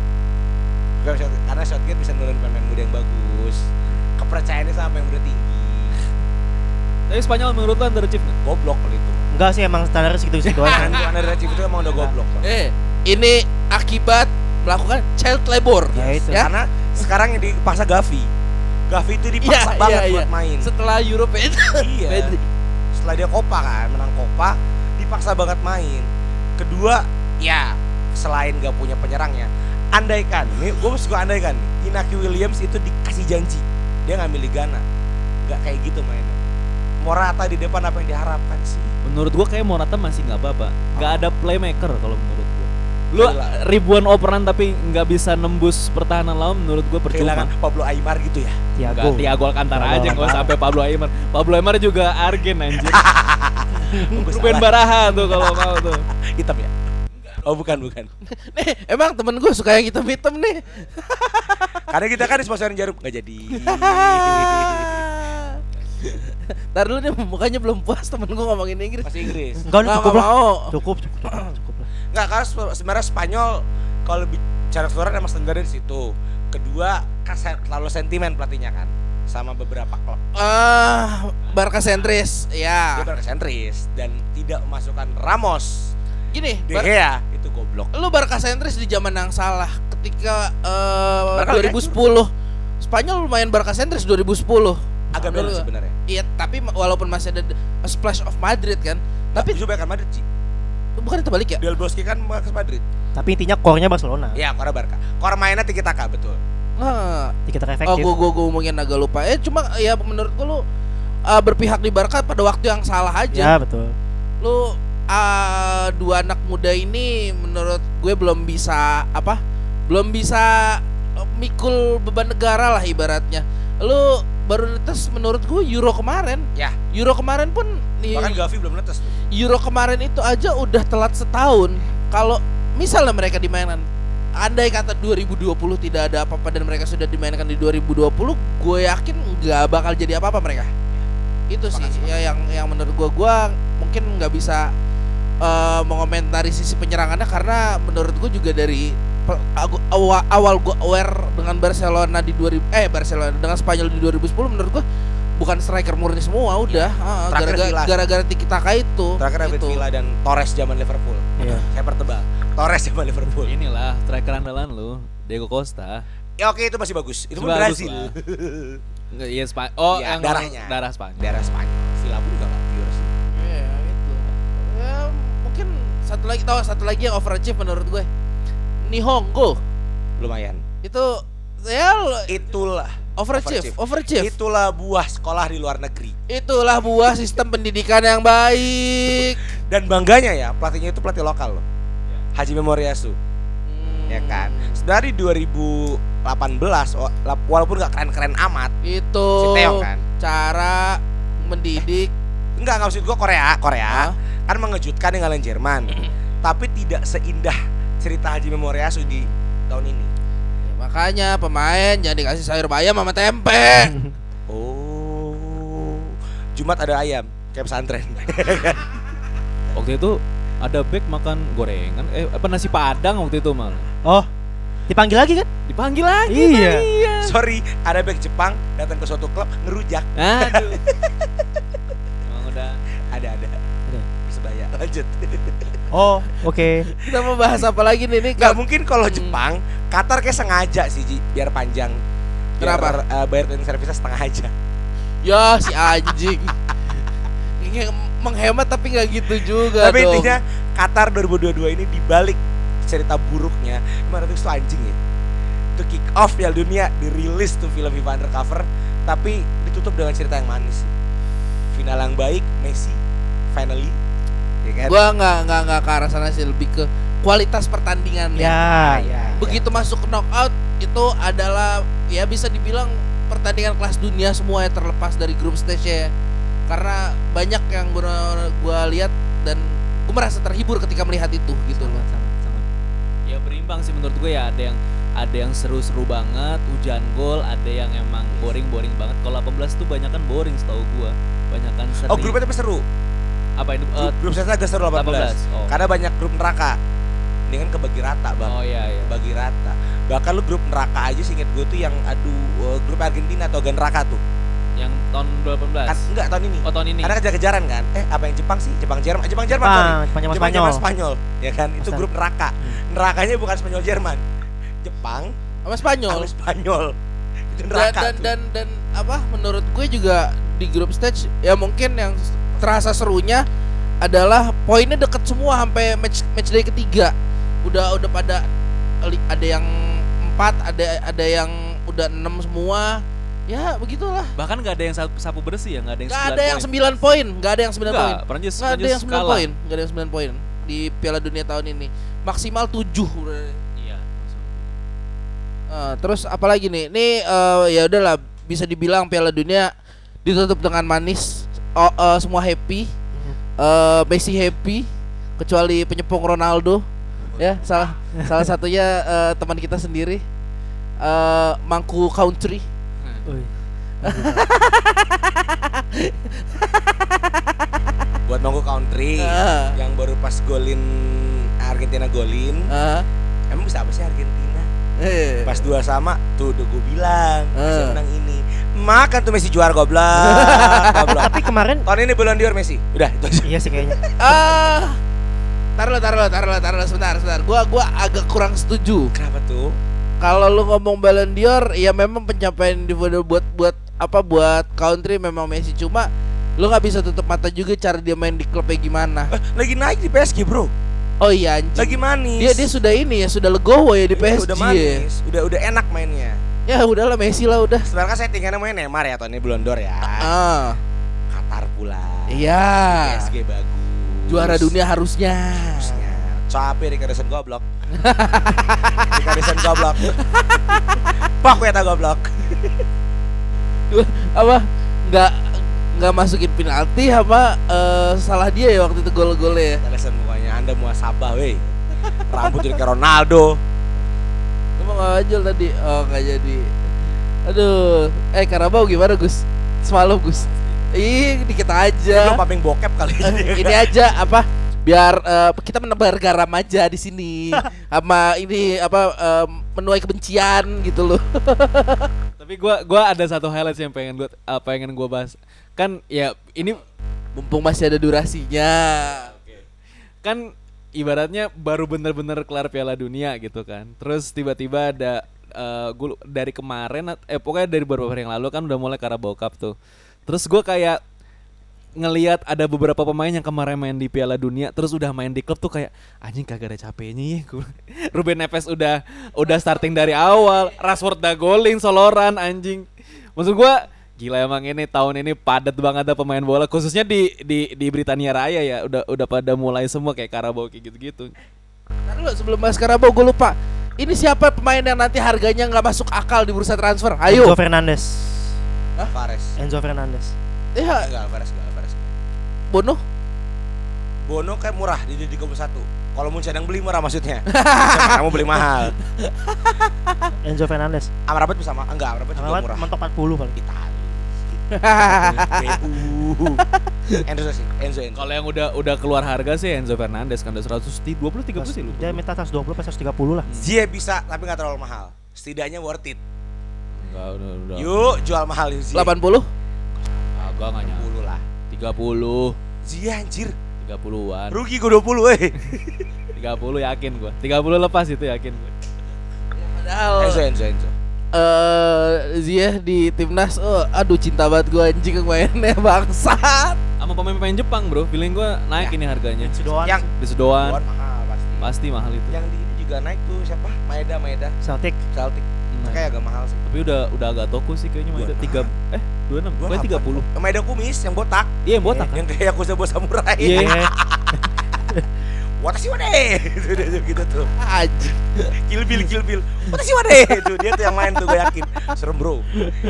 Gua Southgate- karena Southgate bisa nurunin pemain muda yang bagus. Kepercayaannya sama pemain muda tinggi. Tapi Spanyol menurut lo underachieve nggak? Goblok kalau itu. Enggak sih emang standar segitu-segitu aja. (laughs) Under achieve itu emang udah goblok. Bang. eh ini akibat melakukan child labor Ya itu. ya Karena sekarang yang dipaksa Gavi. Gavi itu dipaksa iya, banget iya. buat main. setelah Europe (laughs) iya. Setelah dia Copa kan, menang Copa, dipaksa banget main. Kedua, ya selain gak punya penyerangnya, andaikan, nih gue suka andaikan, Inaki Williams itu dikasih janji, dia ngambil di Ghana, nggak kayak gitu mainnya. Morata di depan apa yang diharapkan sih? Menurut gue kayak Morata masih nggak apa-apa. Nggak ada playmaker kalau menurut. Lu ribuan operan tapi nggak bisa nembus pertahanan lawan menurut gue percuma. Kehilangan Pablo Aymar gitu ya. Tiago. Enggak, Tiago Alcantara Tiago aja nggak Alcantara. sampai Pablo Aymar. Pablo Aymar juga Argen anjir. (laughs) Ruben. Baraha tuh kalau mau tuh. (laughs) Hitam ya? Oh bukan bukan. (laughs) nih emang temen gue suka yang hitam hitam nih Karena kita kan sponsorin jarum nggak jadi. Ntar dulu nih mukanya belum puas temen gue ngomongin Inggris. Masih Inggris. Enggak, Nggak, cukup. Cukup, cukup, cukup, cukup lah. Enggak, karena se- sebenarnya Spanyol kalau bicara keseluruhan emang standarnya di situ. Kedua, terlalu sentimen pelatihnya kan sama beberapa klub. Ah, Barca sentris. Dia Ya. berkesentris dan tidak memasukkan Ramos. Gini, De Gea itu goblok. lu Barca sentris di zaman yang salah ketika eh, Barca lagi 2010 Spanyol lumayan Barca sentris 2010 Agak beda sebenarnya. iya tapi walaupun masih ada splash of Madrid kan Tapi tapi juga kan Madrid sih. Bukan itu balik ya Del Bosque kan ke Madrid. Tapi intinya core-nya Barcelona. Iya, Kora Barca. Kora mainnya tiki taka betul. nah, Kita oh efektif. gua gua gua ngomongin agak lupa eh cuma ya menurut gua lu eh, berpihak di Barca pada waktu yang salah Ya, aja betul. lu ah, dua anak muda ini menurut gue belum bisa apa belum bisa eh, mikul beban negara lah ibaratnya lu baru netes menurut gue Euro kemarin. Ya. Euro kemarin pun Bahkan Gavi belum netes tuh. Euro kemarin itu aja udah telat setahun. Kalau misalnya mereka dimainkan andai kata 2020 tidak ada apa-apa dan mereka sudah dimainkan di 2020 gue yakin nggak bakal jadi apa-apa mereka. Itu sih ya yang yang menurut gue gue mungkin nggak bisa eh, mengomentari sisi penyerangannya karena menurut gue juga dari agu- awal, awal gue aware dengan Barcelona di 2000 eh Barcelona dengan Spanyol di 2010 menurut gue bukan striker murni semua udah Ah, Terakhir gara-gara gara-gara tiki taka itu Terakhir David Itu. Villa dan Torres zaman Liverpool. Iya. Saya pertebal. Torres zaman Liverpool. Inilah striker andalan lu, Diego Costa. Ya oke itu masih bagus. Itu pun Bagus Brazil. lah. (laughs) Enggak, iya Spa- Oh, Iya, yang darahnya. darah Spanyol. Daerah Spanyol. Villa pun juga nggak pure sih. Iya itu. Ya mungkin satu lagi tahu satu lagi yang overachieve menurut gue. Nihongo Lumayan. itu ya Itulah overachieve, overachieve. Itulah buah sekolah di luar negeri. Itulah buah sistem pendidikan yang baik. (laughs) Dan bangganya ya pelatihnya itu pelatih lokal loh. Haji Memoriasu, Hmm, ya kan. Di 2018 wa- la- walaupun nggak keren-keren amat, Itu si Theo kan. cara mendidik. (laughs) Enggak, nggak maksud gua Korea, Korea Hah? kan mengejutkan dengan Jerman. (clears throat) tapi tidak seindah cerita Haji Memoriasu di tahun ini. Ya, makanya pemain jangan dikasih sayur bayam sama tempe. (laughs) Oh. Jumat ada ayam kayak pesantren. (laughs) Waktu itu ada back makan gorengan, eh apa nasi padang waktu itu malah. Oh, dipanggil lagi kan? Dipanggil lagi. Iya. iya. Sorry, ada back Jepang datang ke suatu klub ngerujak. Aduh. (laughs) Emang udah Ada ada. Ada. Persebaya. Lanjut. Oh, oke. Kita mau bahas apa lagi nih? Ini Gak mungkin kalau Hmm. Jepang, Qatar kayak sengaja sih Ji, biar panjang. Biar, Kenapa? eh, bayar cleaning service setengah aja. ya si anjing. (laughs) Ini menghemat tapi nggak gitu juga Tapi dong. intinya Qatar 2022 ini dibalik cerita buruknya, kemarin itu anjing ya. Itu kick off Piala Dunia dirilis tuh film FIFA Undercover, tapi ditutup dengan cerita yang manis. Final yang baik, Messi finally, ya kan? Gua nggak nggak nggak ke arah sana sih lebih ke kualitas pertandingannya. Ya, ya, Begitu masuk ke knockout itu adalah ya bisa dibilang pertandingan kelas dunia semua ya terlepas dari grup stage ya. Karena banyak yang gua gua lihat dan gue merasa terhibur ketika melihat itu gitu loh. sangat, sangat, sangat. Ya berimbang sih menurut gue ya ada yang ada yang seru-seru banget, hujan gol, ada yang emang boring-boring banget. Kalau 18 tuh banyak kan boring setahu gua. Banyak kan seri. Oh grupnya tapi seru. Apa ini? Grup, Eh, grup saya agak seru 18. 18. Oh. Karena banyak grup neraka. Ini kan kebagi rata bang. oh iya iya. Bagi rata. Bahkan lu grup neraka aja sih inget gue tuh yang aduh eh, grup Argentina atau neraka tuh. Yang tahun 2018. Kan enggak tahun ini. Oh tahun ini. Karena kejar-kejaran kan. Eh apa yang Jepang sih? Jepang Jerman. Jepang Jerman Jepang, sorry. Jepang Jerman Jepang Jerman Spanyol. Spanyol. Ya kan itu grup neraka. Nerakanya bukan Spanyol Jerman. Jepang Sama Spanyol. sama Spanyol. Itu dan, neraka dan tuh. dan dan apa menurut gue juga di grup stage ya mungkin yang terasa serunya adalah poinnya deket semua sampai match match day ketiga. Udah udah pada ada yang empat ada ada yang udah enam semua. Ya begitulah. Bahkan nggak ada yang sapu, sapu bersih ya, nggak ada yang nggak 9 ada yang sembilan poin nggak ada yang sembilan poin. Nggak, ada yang sembilan poin nggak ada yang sembilan poin di Piala Dunia tahun ini. Maksimal tujuh. Iya. Eh, terus apalagi nih? Nih eh, ya udahlah bisa dibilang Piala Dunia ditutup dengan manis. Oh, eh, semua happy. Eh, Messi happy kecuali penyepung Ronaldo. Ya, salah salah satunya eh, teman kita sendiri. Eh, Mangku Country. Buat nonggu country Ah. yang baru pas golin Argentina golin. Ah, Emang bisa apa sih Argentina? eh. Pas dua sama tuh udah gue bilang Messi Eh. menang ini. Makan tuh Messi juara goblok. (laughs) goblok. Tapi kemarin Tahun ini belum dior Messi. Udah itu aja. iya sih kayaknya. (laughs) Ah. Taruh lo, taruh lo, taruh lo, taruh lo, sebentar, sebentar. Gua gua agak kurang setuju. Kenapa tuh? Kalau lu ngomong Ballon d'Or, ya memang pencapaian individual buat buat apa buat country memang Messi cuma lu nggak bisa tutup mata juga cara dia main di klubnya gimana. Eh, lagi naik di PSG, Bro. Oh iya anjing. Lagi manis. Dia dia sudah ini ya, sudah legowo ya di Iya, PSG. Udah ya. manis. Udah udah enak mainnya. Ya udahlah Messi lah udah. Sebenarnya kan settingannya main Neymar ya tahun ini belum d'Or ya. Ah. Qatar pula. Iya. PSG bagus. Juara dunia harusnya. Harusnya. Capek Richarlison goblok. (laughs) Richarlison goblok. Pak ya tak goblok. apa nggak nggak masukin penalti apa eh, salah dia ya waktu itu gol-golnya ya. Richarlison mukanya Anda muasabah weh. Rambut jadi kayak Ronaldo. Lu mau ngajul tadi? Oh nggak jadi. Aduh, eh Karabau gimana Gus? Semalam Gus? Ih, dikit aja. belum paping bokep kali ini. (laughs) ini aja apa? Biar eh, kita menebar garam aja di sini. (laughs) Sama ini apa eh, menuai kebencian gitu loh. (laughs) Tapi gua gua ada satu highlight yang pengen gua uh, pengen gua bahas. Kan ya ini Mumpung masih ada durasinya. kan ibaratnya baru bener-bener kelar Piala Dunia gitu kan. Terus tiba-tiba ada eh, gua lu- dari kemarin eh pokoknya dari beberapa hari yang lalu kan udah mulai Carabao Cup tuh. Terus gua kayak ngelihat ada beberapa pemain yang kemarin main di Piala Dunia terus udah main di klub tuh kayak anjing kagak ada capeknya ya (laughs) Ruben Neves udah udah starting dari awal Rashford udah golin soloran anjing maksud gua gila emang ini tahun ini padat banget ada pemain bola khususnya di di di Britania Raya ya udah udah pada mulai semua kayak Carabao kayak gitu-gitu Ntar dulu sebelum bahas Karabau gue lupa. Ini siapa pemain yang nanti harganya nggak masuk akal di bursa transfer? Enzo Ayo. Fernandes. Fares. Enzo Fernandes. Ya, Enggak, Fares enggak, Fares. Bono. Bono kayak murah di di 31. Kalau Munchen yang beli murah maksudnya. (laughs) Kamu beli mahal. Enzo Fernandes. Amrabat bisa ma- enggak, Amrabat juga murah. mentok 40 paling. Itali. Enzo sih, Enzo Enzo. kalau yang udah udah keluar harga sih Enzo Fernandes kan udah 120 30 sih lu Dia minta 120 pas 130 lah. Zie bisa tapi nggak terlalu mahal. Setidaknya worth it. enggak udah udah Yuk, jual mahal Zie. 80 agak enggak nyampe 10 lah. 30 Zie anjir. 30-an Rugi gua 20 eh. 30 yakin gua 30 lepas itu yakin gua Padahal Enzo Enzo Enzo. Eh Ziyeh di timnas oh aduh cinta banget gue anjing mainnya bangsat sama pemain-pemain Jepang bro feeling gua naik Ya. ini harganya Sudoan. Yang di Sedoan Jual mahal pasti. pasti mahal itu Yang di ini juga naik tuh siapa? Maeda Maeda. Celtic. Celtic. Nah, Kayak agak mahal sih. tapi udah udah agak toko sih kayaknya enam. tiga eh dua enam Gua pokoknya tiga puluh Maeda kumis yang botak. iya yang botak kan Yang kayak aku sebut samurai. Iya. (laughs) Watashi wa. (laughs) Itu dia tuh gitu tuh. anjing Kill Bill, Kill Bill. Watashi wa de. (laughs) Itu dia tuh yang main tuh gue yakin. Serem bro.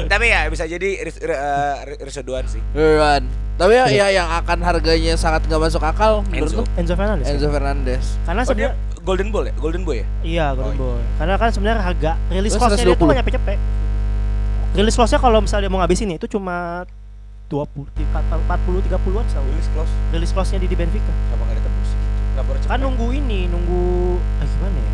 Tapi ya bisa jadi eh, Risodoan sih. Beneran. tapi ya, ya yang akan harganya sangat nggak masuk akal menurut Enzo. lu Enzo Fernandes. Enzo Fernandes Karena Oh dia sebenarnya Golden Ball ya? Golden Boy ya? iya Golden Oh, Boy. Karena kan sebenarnya harga rilis cost-nya dia tuh 120. gak nyampe cepet. Rilis cost-nya kalau misalnya dia mau ngabisin itu cuma 20 40 30-an setahu. Release close. Rilis cost-nya di, di Benfica. Kenapa nggak baru. Kan nunggu ini, nunggu ah, gimana ya?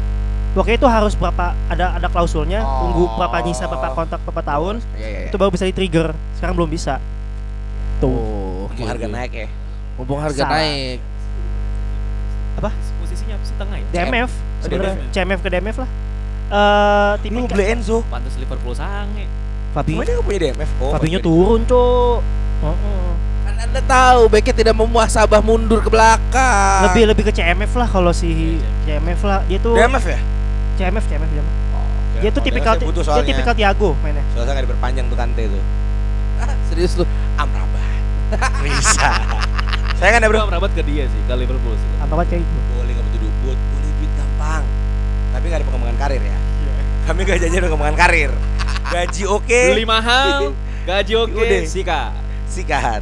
Pokoknya itu harus berapa ada ada klausulnya, Oh. tunggu berapa nyisa berapa kontrak berapa tahun, Iya iya. itu baru bisa di-trigger. Sekarang belum bisa. Tuh. oh Mumpung harga naik ya. mumpung harga Salah. naik posisinya apa sih tengah ya DMF, Oh, DMF. CMF ke DMF lah. Eh, Lu tipikal beli Enzo. pantas Liverpool sange Fabi, nggak punya DMF kok. Fabinho turun, Cuk. Heeh. Kan anda tahu Beckett tidak memuasabah mundur ke belakang lebih lebih ke CMF lah kalau si CMF lah dia tuh DMF ya? CMF CMF dia, mah. Oke, dia tuh kalau tipikal dia soalnya. tipikal Tiago mainnya Soalnya nggak diperpanjang tuh kante tuh. serius lu Amrabat. (laughs) Bisa. Saya kan bro. Gua merabat ke dia sih ke Liverpool sih kan kayak gitu Boleh nggak butuh duit, buat boleh duit gampang. Tapi nggak ada pengembangan karir ya. Kami nggak janji pengembangan karir. (laughs) Gaji oke. beli mahal gaji oke Udah. Sikat Sikat.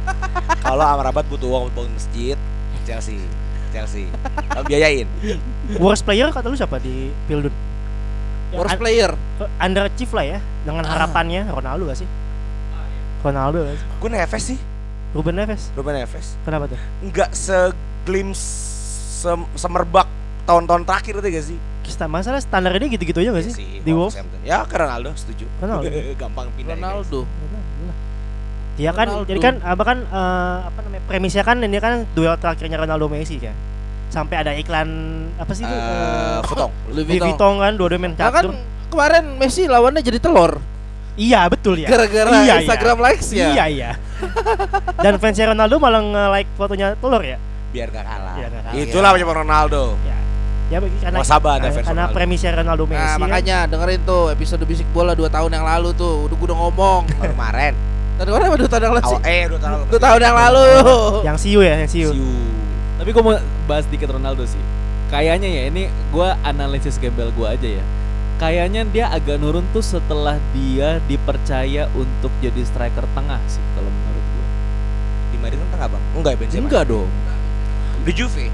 Kalau Amrabat butuh uang untuk bangun masjid, Chelsea. Chelsea. Kamu biayain. worst player kata lu siapa di Pildun worst player underachieve lah ya dengan Ah. harapannya Ronaldo gak sih Ronaldo. Gue Neves sih, Ruben Neves. Ruben Neves. Kenapa tuh? Enggak seglimpse sem- semerbak tahun-tahun terakhir itu gak sih? Kita masalah standarnya gitu-gitu aja gak Iya sih? Di Wolves. Ya ke Ronaldo setuju. Ronaldo. (laughs) Gampang pindah. ya, guys. Ronaldo. Dia kan, Ronaldo. jadi kan apa kan eh, apa namanya premisnya kan ini kan duel terakhirnya Ronaldo Messi kan. Sampai ada iklan apa sih itu? Eh, Futong. Louis Vuitton. Vuitton kan dua-dua main Nah, kan kemarin Messi lawannya jadi telur Iya betul ya. gara-gara Iya, iya. Instagram likes ya. Iya iya. Dan fansnya Ronaldo malah nge-like fotonya telur ya. Biar gak kalah. Biar gak kalah. Itulah macam Ronaldo. Ya. Ya bagi- karena Wasaba ada karena, fans karena Ronaldo. premisnya Ronaldo Messi. Nah, kan. makanya dengerin tuh episode bisik bola 2 tahun yang lalu tuh. Udah gue udah ngomong. (laughs) Kemarin. Tadi kemarin apa 2 tahun yang lalu sih? Eh dua tahun lalu. 2 tahun yang lalu. yang siu ya, yang siu. Siu. Tapi gue mau bahas dikit Ronaldo sih. Kayaknya ya ini gue analisis gembel gue aja ya. Kayaknya dia agak nurun tuh setelah dia dipercaya untuk jadi striker tengah sih kalau menurut gue. Di Madrid kan tengah bang? Enggak ya Benzema? Enggak dong. Di Juve?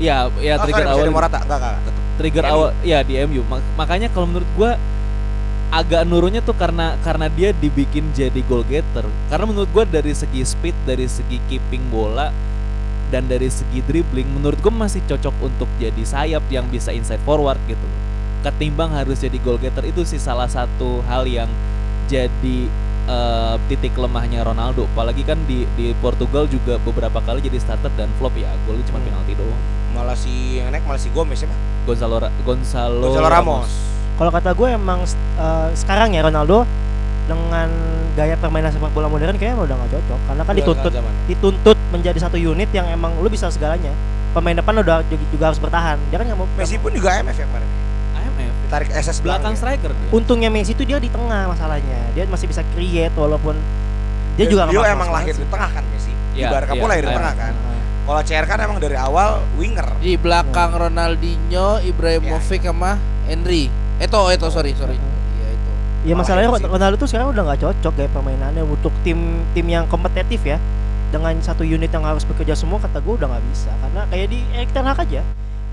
Ya, ya Oh, trigger sorry, awal Morata. Enggak, enggak, enggak. Trigger MU. awal ya di MU. Mak- makanya kalau menurut gua agak nurunnya tuh karena karena dia dibikin jadi goal getter. Karena menurut gua dari segi speed, dari segi keeping bola dan dari segi dribbling menurut gua masih cocok untuk jadi sayap yang bisa inside forward gitu. Ketimbang harus jadi goal getter itu sih salah satu hal yang jadi eh, titik lemahnya Ronaldo. Apalagi kan di di Portugal juga beberapa kali jadi starter dan flop ya. Golnya cuma Hmm. penalti doang. Malah si yang naik malah si Gomez ya, Pak? Gonzalo Gonzalo, Gonzalo Ramos. Kalau kata gue emang eh, sekarang ya Ronaldo dengan gaya permainan sepak bola modern kayaknya udah gak cocok karena kan Udah dituntut nggak dituntut menjadi satu unit yang emang lu bisa segalanya. Pemain depan udah juga, juga harus bertahan. Dia kan nggak mau Messi pun juga AMF ya kemarin. IMF Ditarik SS belakang belakang. striker dia. Untungnya Messi itu dia di tengah masalahnya. Dia masih bisa create walaupun dia juga nggak Dia emang lahir di tengah kan Messi. Di Iya, Barca iya, pun lahir di iya. tengah kan. Kalau CR kan emang dari awal winger. Di belakang Ronaldinho, Ibrahimovic sama Henry. Eto, Eto, sorry, sorry. Iya itu. Ya Malah masalahnya. Ronaldo tuh sekarang udah nggak cocok kayak permainannya untuk tim tim yang kompetitif ya dengan satu unit yang harus bekerja semua kata gue udah nggak bisa karena kayak di Erik Ten Hag aja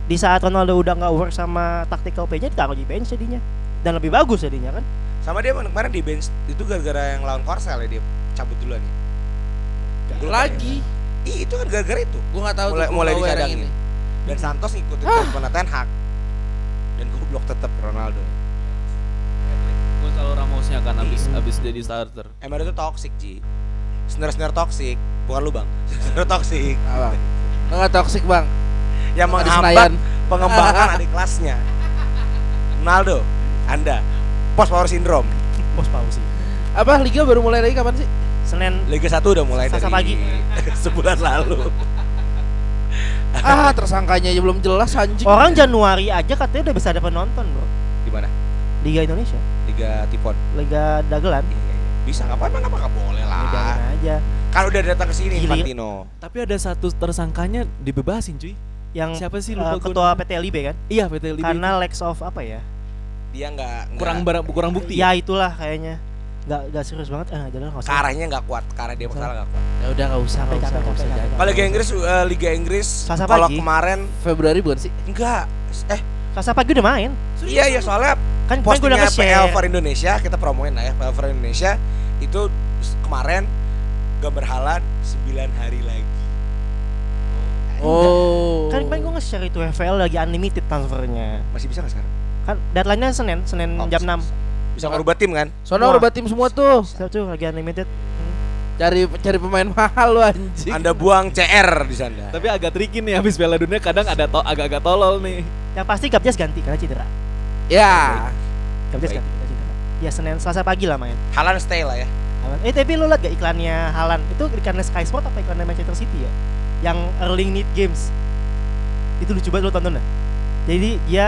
di saat Ronaldo udah nggak work sama tactical play-nya ditaruh di bench jadinya dan lebih bagus jadinya kan Sama dia kemarin di bench itu gara-gara yang lawan Korsel ya dia cabut duluan ya. Lupa Lagi. ya. Ih, itu kan gara-gara itu. Gue nggak tahu mulai mulai dicadangin. ini. Dan Santos ngikutin ah. Ten Hag. Dan goblok tetap Ronaldo. Gonzalo Ramosnya kan abis Iya. abis jadi starter. Emang itu toxic, Ji. Snare-snare toxic, bukan lu, Bang. (laughs) Snare toxic. Apa? Enggak toksik, Bang. Yang menghambat pengembangan adik kelasnya. Ronaldo, Anda post power syndrome. bos pausi Apa liga baru mulai lagi kapan sih? Senin Liga 1 udah mulai Selasa dari pagi. (laughs) sebulan lalu. Ah, tersangkanya aja belum jelas anjing. orang Januari aja katanya udah bisa ada penonton bro Di mana? Liga Indonesia Liga Tipon. Liga Dagelan Iya, iya, iya. Bisa nggak apa-apa, nggak nggak boleh lah. Ligain aja Kan udah datang ke sini Infantino. Tapi ada satu tersangkanya dibebasin cuy. yang Siapa sih lupa gua ketua namanya. PT LIB kan Iya PT LIB. karena Lex of apa ya Dia nggak nggak- kurang barang kurang bukti. ya itulah kayaknya nggak nggak serius banget eh jadi nggak usah arahnya nggak kuat, arah dia masalah nggak kuat. Ya udah enggak usah, usah, nggak usah. capek. Kalau Liga Inggris, eh, Liga Inggris, kalau kemarin Februari bukan sih? enggak, eh Selasa pagi udah main iya iya soalnya kan kemarin gue udah postingnya nge-share PL for Indonesia kita promoin lah ya PL for Indonesia itu kemarin gambar halan 9 hari lagi. Oh. kan kemarin gue nge-share itu FPL lagi unlimited transfernya Masih bisa nggak sekarang? kan deadline-nya Senin Senin Oh, jam bisa, 6 bisa. Ngerubah tim kan? Soalnya Wah. rubah tim semua tuh. Siapa tuh lagi unlimited Cari cari pemain (laughs) mahal lu anjing. Anda buang CR di sana. Tapi agak tricky nih habis Piala Dunia kadang ada to agak-agak tolol nih. yang pasti Gabjas ganti karena cedera Ya. Gabjas Baik. ganti karena cedera ya Senin Selasa pagi lah main Halan stay lah ya. Haaland. eh tapi lu liat gak iklannya Halan itu iklannya Sky Sport apa iklannya Manchester City ya yang Erling Need Games itu lucu banget lu tonton dah jadi dia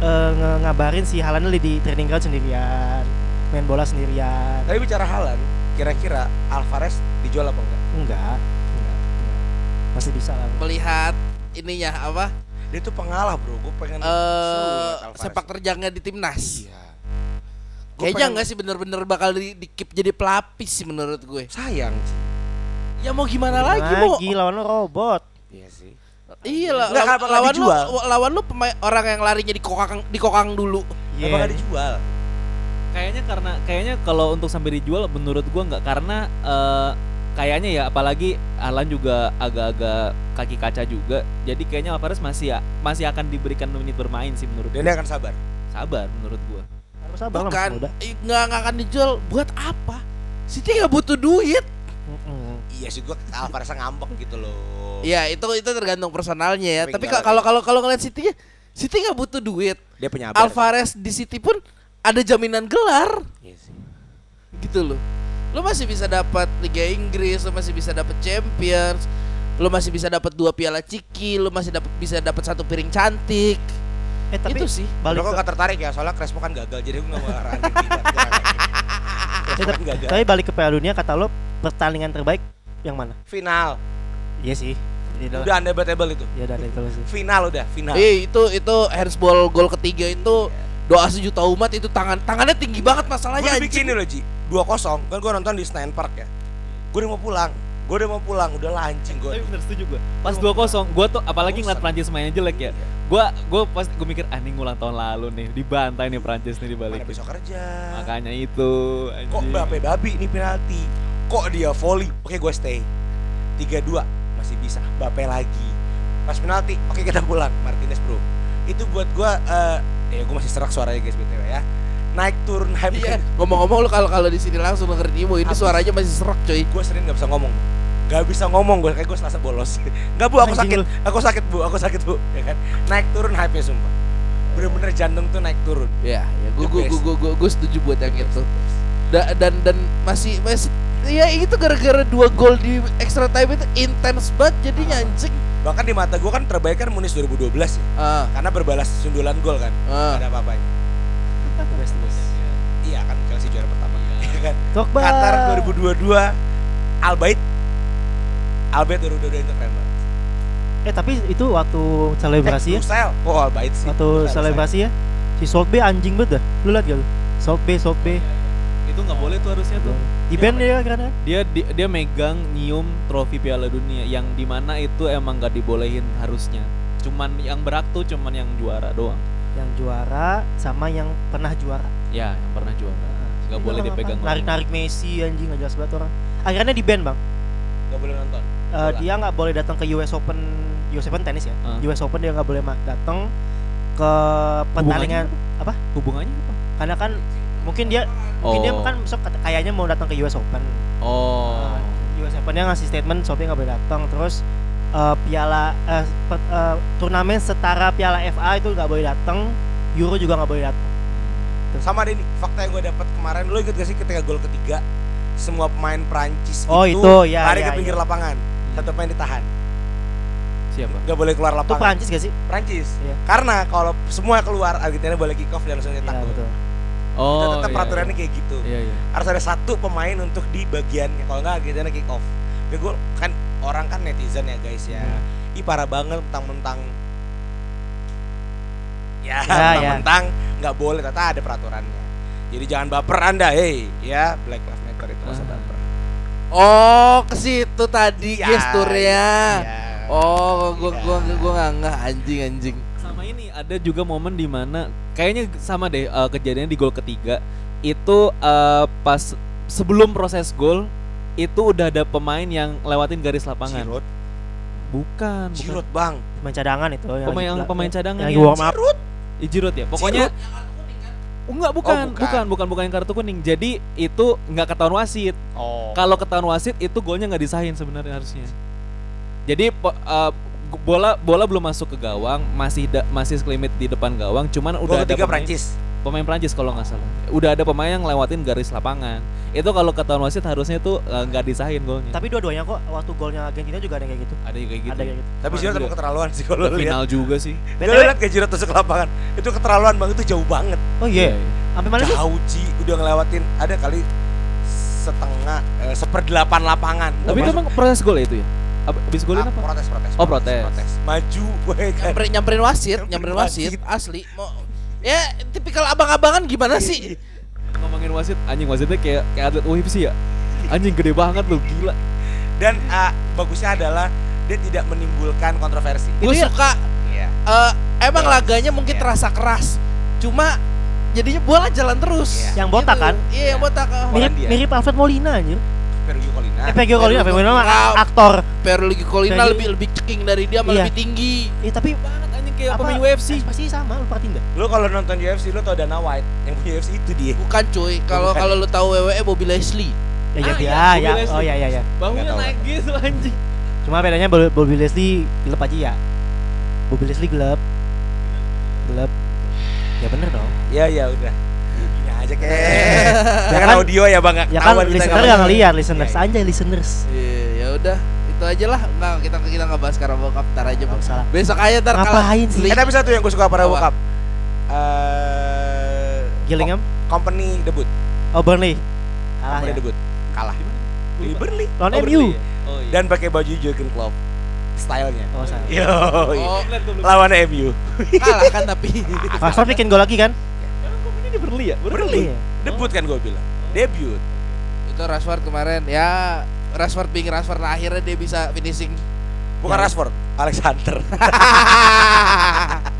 nge- ngabarin si Halan lagi di training ground sendirian main bola sendirian Tapi bicara Halan, kira-kira Alvarez dijual apa enggak? enggak enggak, enggak. masih bisa lah Melihat ininya apa? Dia tuh pengalah bro, gue pengen Eh Alvarez. sepak terjangnya di timnas. Iya. Gua Kayaknya pengen- enggak sih bener-bener bakal di, di keep jadi pelapis sih menurut gue. Sayang sih. Ya mau gimana lagi, mau? lagi lawan robot Iya sih. Iya lah, Nggak, law- kenapa nggak lawan lu dijual? lawan lu pemain orang yang larinya di kokang di kokang dulu. Kenapa nggak dijual? Kayaknya karena kayaknya kalau untuk sampai dijual menurut gua nggak karena eh, kayaknya ya apalagi Alan juga agak-agak kaki kaca juga. Jadi kayaknya Alvarez masih masih akan diberikan menit bermain sih menurut Dan gua. dia akan sabar. Sabar menurut gua. Harus sabar Bukan, nggak akan dijual buat apa? City nggak butuh duit. Iya sih gua Alvarez ngambek gitu loh. Ya itu itu tergantung personalnya ya. Tapi kalau kalau kalau ngeliat City, City nggak butuh duit. Dia penyabar. Alvarez di City pun ada jaminan gelar Iya sih. gitu loh. Lo masih bisa dapat Liga Inggris, lo masih bisa dapat Champions, lo masih bisa dapat dua piala ciki, lo masih dapat bisa dapat satu piring cantik. Eh tapi itu sih. balik Balik kok ke, gak tertarik ya soalnya Crespo kan gagal jadi gue gak mau arahin (laughs) kan tapi balik ke Piala Dunia kata lo pertandingan terbaik yang mana? Final. Iya sih. Iya Udah undebatable itu. Ya udah itu sih. Final udah, final. Eh itu itu handsball gol ketiga itu doa sejuta umat itu tangan tangannya tinggi banget Gue masalahnya udah bikin loh Ji 2-0 Kan gue nonton di Senayan Park ya Gue udah mau pulang Gue udah mau pulang Udah lah anjing gue Tapi bener setuju gua. Pas 2-0 gua tuh apalagi ngeliat. Prancis mainnya jelek ya. Gua gua pas gua mikir ah ini ngulang tahun lalu nih, dibantai nih Prancis nih dibalik. Mana besok kerja Makanya itu anjing. Kok Mbappe babi ini penalti Kok dia volley? Oke gue stay. 3-2 Masih bisa. Mbappe lagi. Pas penalti Oke kita pulang. Martinez bro. Itu buat gue eh Ya gue masih serak suaranya guys BTW ya. Naik turun hype. Iya, ngomong-ngomong lu kalau kalau di sini langsung dengerin Imo ini Habis. suaranya masih serak coy. gue sering nggak bisa ngomong. Gak bisa ngomong gue kayak gue selasa bolos. (laughs) Gak bu aku sakit. Aku sakit bu. Aku sakit bu. Ya kan? Naik turun hype nya sumpah. Bener-bener jantung tuh naik turun. Ya, ya best. gua gua, gua setuju buat yang itu. Da- dan dan masih masih ya itu gara-gara dua gol di extra time itu intens banget jadinya anjing. Bahkan di mata gue kan terbaik kan Munis 2012 ya Ah, Karena berbalas sundulan gol kan. Gak ada apa-apanya Iya kan Chelsea juara pertama Iya kan Drogba. Qatar 2022 Albaid Albaid 2022 itu keren banget Eh tapi itu waktu selebrasi ya. Lusail Oh Albaid sih Waktu selebrasi ya. Si Bay anjing banget dah. Lu liat gak lu? Salt Bay, Salt Bay. Itu nggak boleh tuh harusnya tuh. Di band dia karena Dia dia, dia megang nyium trofi Piala Dunia yang di mana itu emang gak dibolehin harusnya. Cuman yang berhak tuh cuman yang juara doang. yang juara sama yang pernah juara. Ya, yang pernah juara. Gak boleh dipegang. orang. Narik-narik Messi anjing nggak jelas banget orang. Akhirnya di band bang. Gak boleh nonton Eh, Bola. dia nggak boleh datang ke US Open, US Open tenis ya. Ah. US Open dia nggak boleh datang ke pertandingan apa? Hubungannya apa? Karena kan mungkin dia mungkin dia Oh. kan besok kayaknya mau datang ke US Open. Oh. Nah, US Open dia ngasih statement Sophie nggak boleh datang terus eh, piala eh, pe- eh, turnamen setara piala FA itu nggak boleh datang Euro juga nggak boleh datang Sama deh nih Fakta yang gue dapat kemarin Lo ikut gak sih ketika gol ketiga Semua pemain Prancis Oh, itu, itu, ya, Lari ya, ke pinggir ya. lapangan Satu pemain ditahan Siapa? Gak boleh keluar itu lapangan Prancis gak sih? Prancis Iya. Karena kalau semua keluar Argentina boleh kick off dan langsung nyetak Iya gol. betul. Oh. Itu tetap iya, peraturannya iya. kayak gitu Iya, iya. Harus ada satu pemain untuk di bagiannya Kalau nggak Argentina kick off Ya gue kan orang kan netizen ya guys ya Hmm. Ih parah banget mentang-mentang Ya, Ya, ya. mentang-mentang nggak boleh, ternyata ada peraturannya. Jadi jangan baper anda, hey, ya Black Lives Matter itu masa Ah. baper. Oh, ke situ tadi Ya, gesturnya. ya. Oh, gua Ya. gua gua nggak nggak anjing anjing. Sama ini ada juga momen di mana kayaknya sama deh eh, kejadian di gol ketiga itu eh, pas sebelum proses gol itu udah ada pemain yang lewatin garis lapangan. Giroud, Bukan, bukan. Giroud bang. Pemain cadangan itu yang Pemain yang pemain cadangan yang lagi ya. warm up Giroud, Ih, Giroud ya. Pokoknya Oh, enggak bukan, Oh, bukan. bukan, bukan, bukan yang kartu kuning. Jadi itu nggak ketahuan wasit. Oh. Kalau ketahuan wasit itu golnya nggak disahin sebenarnya harusnya. Jadi po- eh, g- bola bola belum masuk ke gawang, masih da- masih sekelimit di depan gawang, cuman Gol udah ada pemain, Prancis. pemain Prancis kalau nggak salah. Udah ada pemain yang lewatin garis lapangan. Itu kalau ketahuan wasit harusnya tuh eh, nggak disahin golnya. tapi dua-duanya kok waktu golnya Argentina juga ada yang kayak gitu ada yang kayak gitu. ada kayak gitu Tapi Giroud emang keterlaluan sih kalau lihat. final juga sih. Gue BTW lihat kayak Giroud tusuk lapangan. Itu keterlaluan bang, itu jauh banget. oh iya sampai mana sih Jauh Ci, udah ngelewatin ada kali setengah eh, seperdelapan lapangan. Tapi itu emang proses gol ya itu ya? Ab- Abis golin Ah, apa? Protes, protes. Oh, protes. Maju gue kan. Nyamperin, nyamperin wasit, Nyamperin wasit. wasit, asli. Mau ya tipikal abang-abangan gimana sih? (laughs) Ngomongin wasit, anjing wasitnya kayak kayak atlet UFC ya. Anjing gede banget lu, gila. Dan ah, bagusnya adalah dia tidak menimbulkan kontroversi. Gue ya- suka Iya. eh, emang Jelas. laganya mungkin Iya. terasa keras. Cuma jadinya bola jalan terus. Yang botak kan? Iya, yang botak. ah. Mirip mirip Alfred Molina anjir. Eh Peggy Colina, Peggy Colina aktor. Perlugi Colina lebih lebih ceking dari dia, malah Iya. lebih tinggi. Eh tapi banget anjing kayak apa, pemain UFC. Pasti sama, lu perhatiin dah. Lu kalau nonton UFC lu tau Dana White yang punya UFC itu dia. Bukan cuy, kalau kalau lu tahu WWE Bobby Leslie. Ya ya Ah, ya, iya, ya. Bobby Leslie. Oh ya ya ya. Bahunya naik gitu anjing. Cuma bedanya Bobby Bobby Leslie gelap aja ya. Bobby Leslie gelap. Gelap. Ya bener dong. Ya ya udah. Aja kayak. Ya (laughs) Jangan kan- audio ya Bang. Ya kan listener nggak ngeliat listeners Iya, iya. aja listeners. Iya, ya udah. Itu aja lah. Enggak, kita kita enggak bahas sekarang bokap ntar aja, Bang. usah lah. Besok aja ntar Ngapain sih? Eh tapi satu yang gue suka Apa? bokap. Eh Gillingham? Co- company debut. Oh Burnley. Kalah Company ya. debut. Kalah. Di Burnley. Lawan Oh, MU. Burnley ya? Oh iya. Dan pakai baju Jurgen Klopp. Stylenya. Oh salah. Yo. Oh. Lawan MU. kalah kan tapi. Rashford bikin gol lagi kan? Ini Burnley ya? Burnley. Iya. Debut kan gue bilang. Debut. itu Rashford kemarin ya Rashford being Rashford lah, akhirnya dia bisa finishing Bukan Ya. Rashford, Alexander. (laughs)